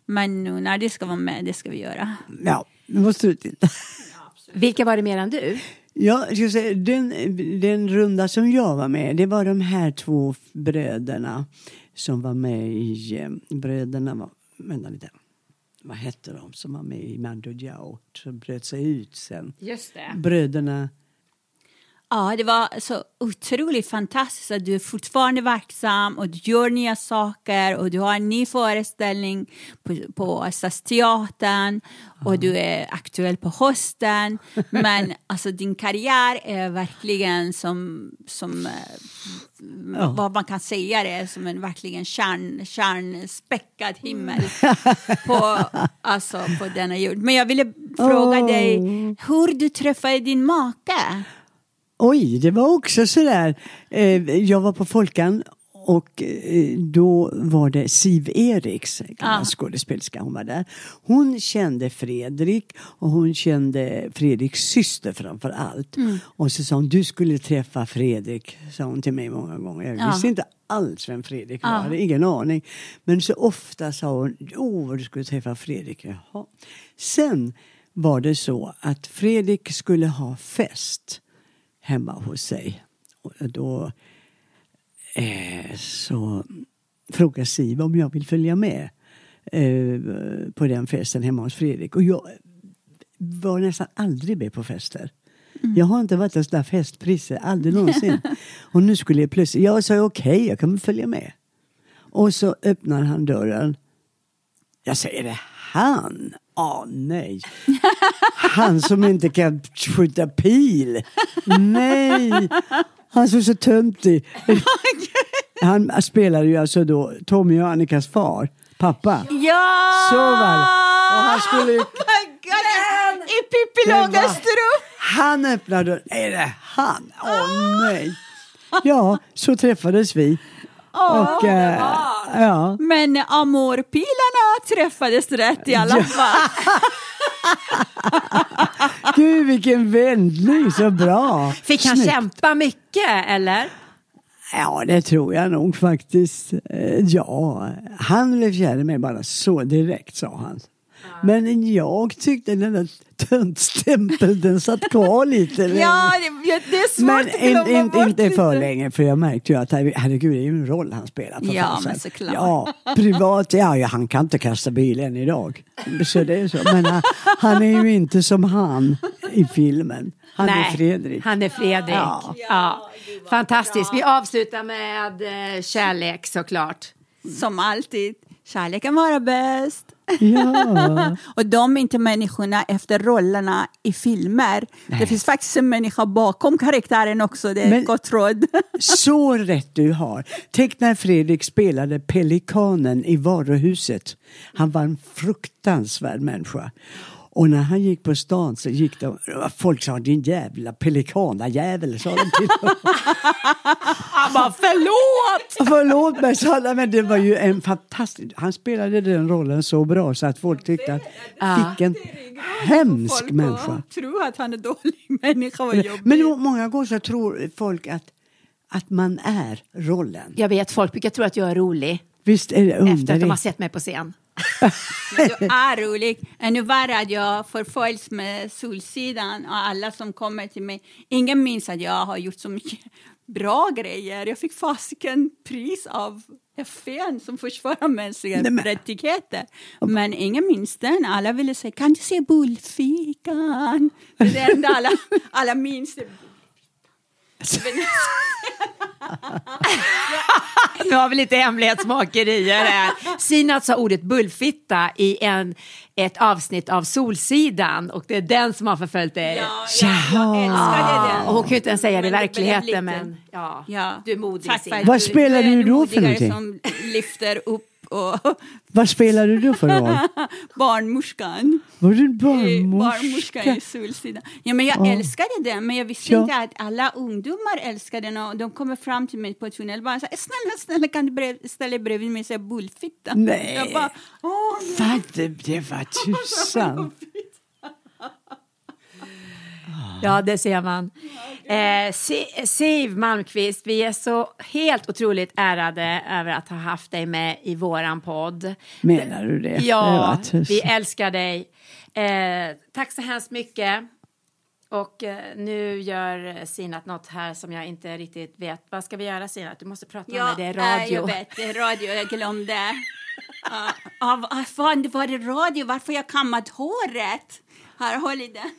Men nu när det ska vara med, det ska vi göra. Ja, nu måste du titta. (laughs) Vilka var det mer än du? Ja, jag säga, den, den runda som jag var med, det var de här två bröderna som var med i... eh, Bröderna var... Vänta lite. Vad hette de som var med i Mando Diao? Som bröt sig ut sen. Just det. Bröderna... Ja, det var så otroligt fantastiskt att du är fortfarande verksam och du gör nya saker och du har en ny föreställning på, på Stadsteatern och du är aktuell på hösten. Men (laughs) alltså din karriär är verkligen som, som Ja. vad man kan säga det är som en verkligen kärn, kärnspäckad himmel på, (laughs) alltså, på denna jord. Men jag ville fråga Åh. dig hur du träffade din make. Oj, det var också sådär. Eh, jag var på Folkan och eh, då var det Siv Eriks, gamla Ah. skådespelerska, hon var där. Hon kände Fredrik och hon kände Fredriks syster framför allt. Mm. Och så sa hon, du skulle träffa Fredrik, sa hon till mig många gånger. Jag Ja. visste inte alls vem Fredrik var, jag hade ingen aning. Men så ofta sa hon, åh du skulle träffa Fredrik. Jaha. Sen var det så att Fredrik skulle ha fest hemma hos sig. Och då eh, så frågar Siv om jag vill följa med eh, på den festen hemma hos Fredrik. Och jag var nästan aldrig med på fester. Jag har inte varit en sån där festprisse, aldrig någonsin. (laughs) och nu skulle jag plötsligt, jag sa okej, okay, jag kan följa med. Och så öppnar han dörren. Jag säger det, han? Åh nej. Han som inte kan skjuta pil. Nej. Han såg så töntig. Han spelade ju alltså då Tommy och Annikas far, pappa. Ja! Så var det. Och han skulle ju... I Pippi Långstrump! Han öppnade dörren. Är det han? Åh nej. Ja, så träffades vi. Och, eh, ja. Men amorpilarna träffades rätt i alla fall. (laughs) Gud vilken vändning, så bra. Fick han Snyggt. kämpa mycket eller? Ja, det tror jag nog faktiskt. Eh, Ja, han blev kär i mig bara så direkt sa han. Men jag tyckte den där töntstämpeln den satt kvar lite länge. Ja, det, det är svårt Men att glömma in, in, bort inte för lite. länge för jag märkte ju att herregud det är ju en roll han spelar. För Ja, fasen. men såklart. Ja, privat, ja, ja han kan inte kasta bilen idag. Så det är så. Men han, han är ju inte som han i filmen. Han är Fredrik. Han är Fredrik. Ja. Ja. Fantastiskt. Vi avslutar med eh, kärlek såklart. Som alltid, kärleken vara bäst. Ja. (laughs) Och de är inte människorna efter rollerna i filmer. Det finns faktiskt en människa bakom karaktären också, det är Men- gott råd. (laughs) Så rätt du har. Tänk när Fredrik spelade Pelikanen i varuhuset. Han var en fruktansvärd människa. Och när han gick på stan så gick de, folk sa din jävla pelikanajävel sa de till honom. (laughs) Han bara förlåt! (laughs) Förlåt mig sa han, men det var ju en fantastisk, han spelade den rollen så bra så att folk tyckte att vilken hemsk människa. tror att han är dålig (laughs) människa och jobbig. Men må- många gånger så tror folk att, att man är rollen. Jag vet, folk brukar tro att jag är rolig Visst är det efter att de har underligt? sett mig på scen. (laughs) Men du är rolig. Ännu värre att jag förföljs med Solsidan och alla som kommer till mig. Ingen minns att jag har gjort så mycket bra grejer. Jag fick fasiken pris av FN som försvarar mänskliga Nej, men- rättigheter. Men ingen minns den. Alla ville säga, kan du se bullfikan? Det är det enda alla, alla minns. (laughs) Det. (laughs) (laughs) Nu har vi lite hemlighetsmakerier här. Sinat sa ordet bullfitta i en, ett avsnitt av Solsidan och det är den som har förföljt dig. Ja, ja, jag älskade den. Och hon kan ju inte ens säga det i verkligheten men ja, Ja. du är modig Tack för Sinat. att Vad spelar du då för någonting? som lyfter upp och (laughs) Vad spelade du för roll? (laughs) barnmorskan. Var du Eh, barnmorska barnmorska? i Solsidan. Ja, men jag Ja. älskade den, men jag visste Ja. inte att alla ungdomar älskade den. Och de kommer fram till mig på tunnelbanan och säger snälla, snälla kan du ställa bredvid mig och säga bullfitta? Nej. Jag bara, åh, Vad det, det var tusan. (laughs) Ja, det ser man. Eh, Si- Siv Malmqvist, vi är så helt otroligt ärade över att ha haft dig med i våran podd. Menar du det? det Ja, tusan. vi älskar dig. Eh, tack så hemskt mycket. Och eh, nu gör Sinat något här som jag inte riktigt vet. Vad ska vi göra Sinat? Du måste prata med ja, mig, det är nej, radio. jag vet, det är radio, jag glömde. Ja, ja, vad fan, det var det radio, varför har jag kammat håret? Här, håll i den.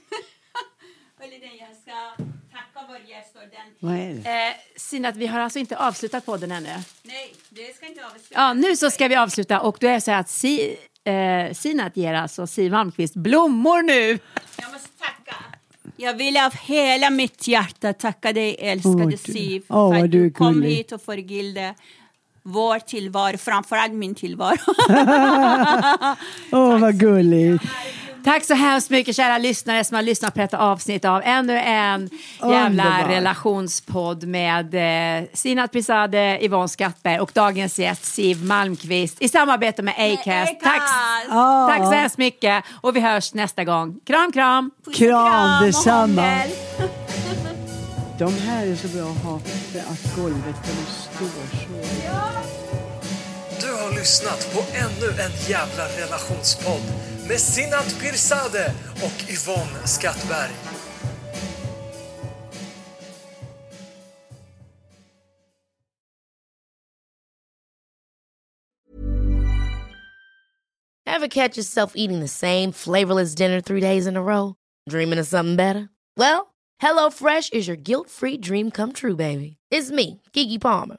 Den, jag ska tacka vår gäst ordentligt. Vad är det? Eh, Sinat, vi har alltså inte avslutat podden ännu. Nej, det ska inte avsluta. Ja, nu så ska vi avsluta och då är det så här att si, eh, Sinat ger alltså Siv Malmqvist blommor nu. Jag måste tacka. Jag vill av hela mitt hjärta tacka dig älskade du- Siv Åh, för att du kom gullig. hit och förgyllde vår tillvaro, framförallt min tillvaro. (laughs) (laughs) Åh, vad gulligt. Tack så hemskt mycket kära lyssnare som har lyssnat på detta avsnitt av ännu en jävla Underbar. relationspodd med eh, Sinat Pisade, Yvonne Skattberg och dagens gäst Siv Malmqvist i samarbete med Acast. Tack, Ja. tack så hemskt mycket och vi hörs nästa gång. Kram, kram! Kram detsamma. De här är så bra att ha för att golvet de står så. Du har lyssnat på ännu en jävla relationspodd med Sinat Pirzadeh och Yvonne Skattberg. Ever catch yourself eating the same flavorless dinner three days in a row? Dreaming of something better? Well, HelloFresh is your guilt-free dream come true, baby. It's me, Gigi Palmer.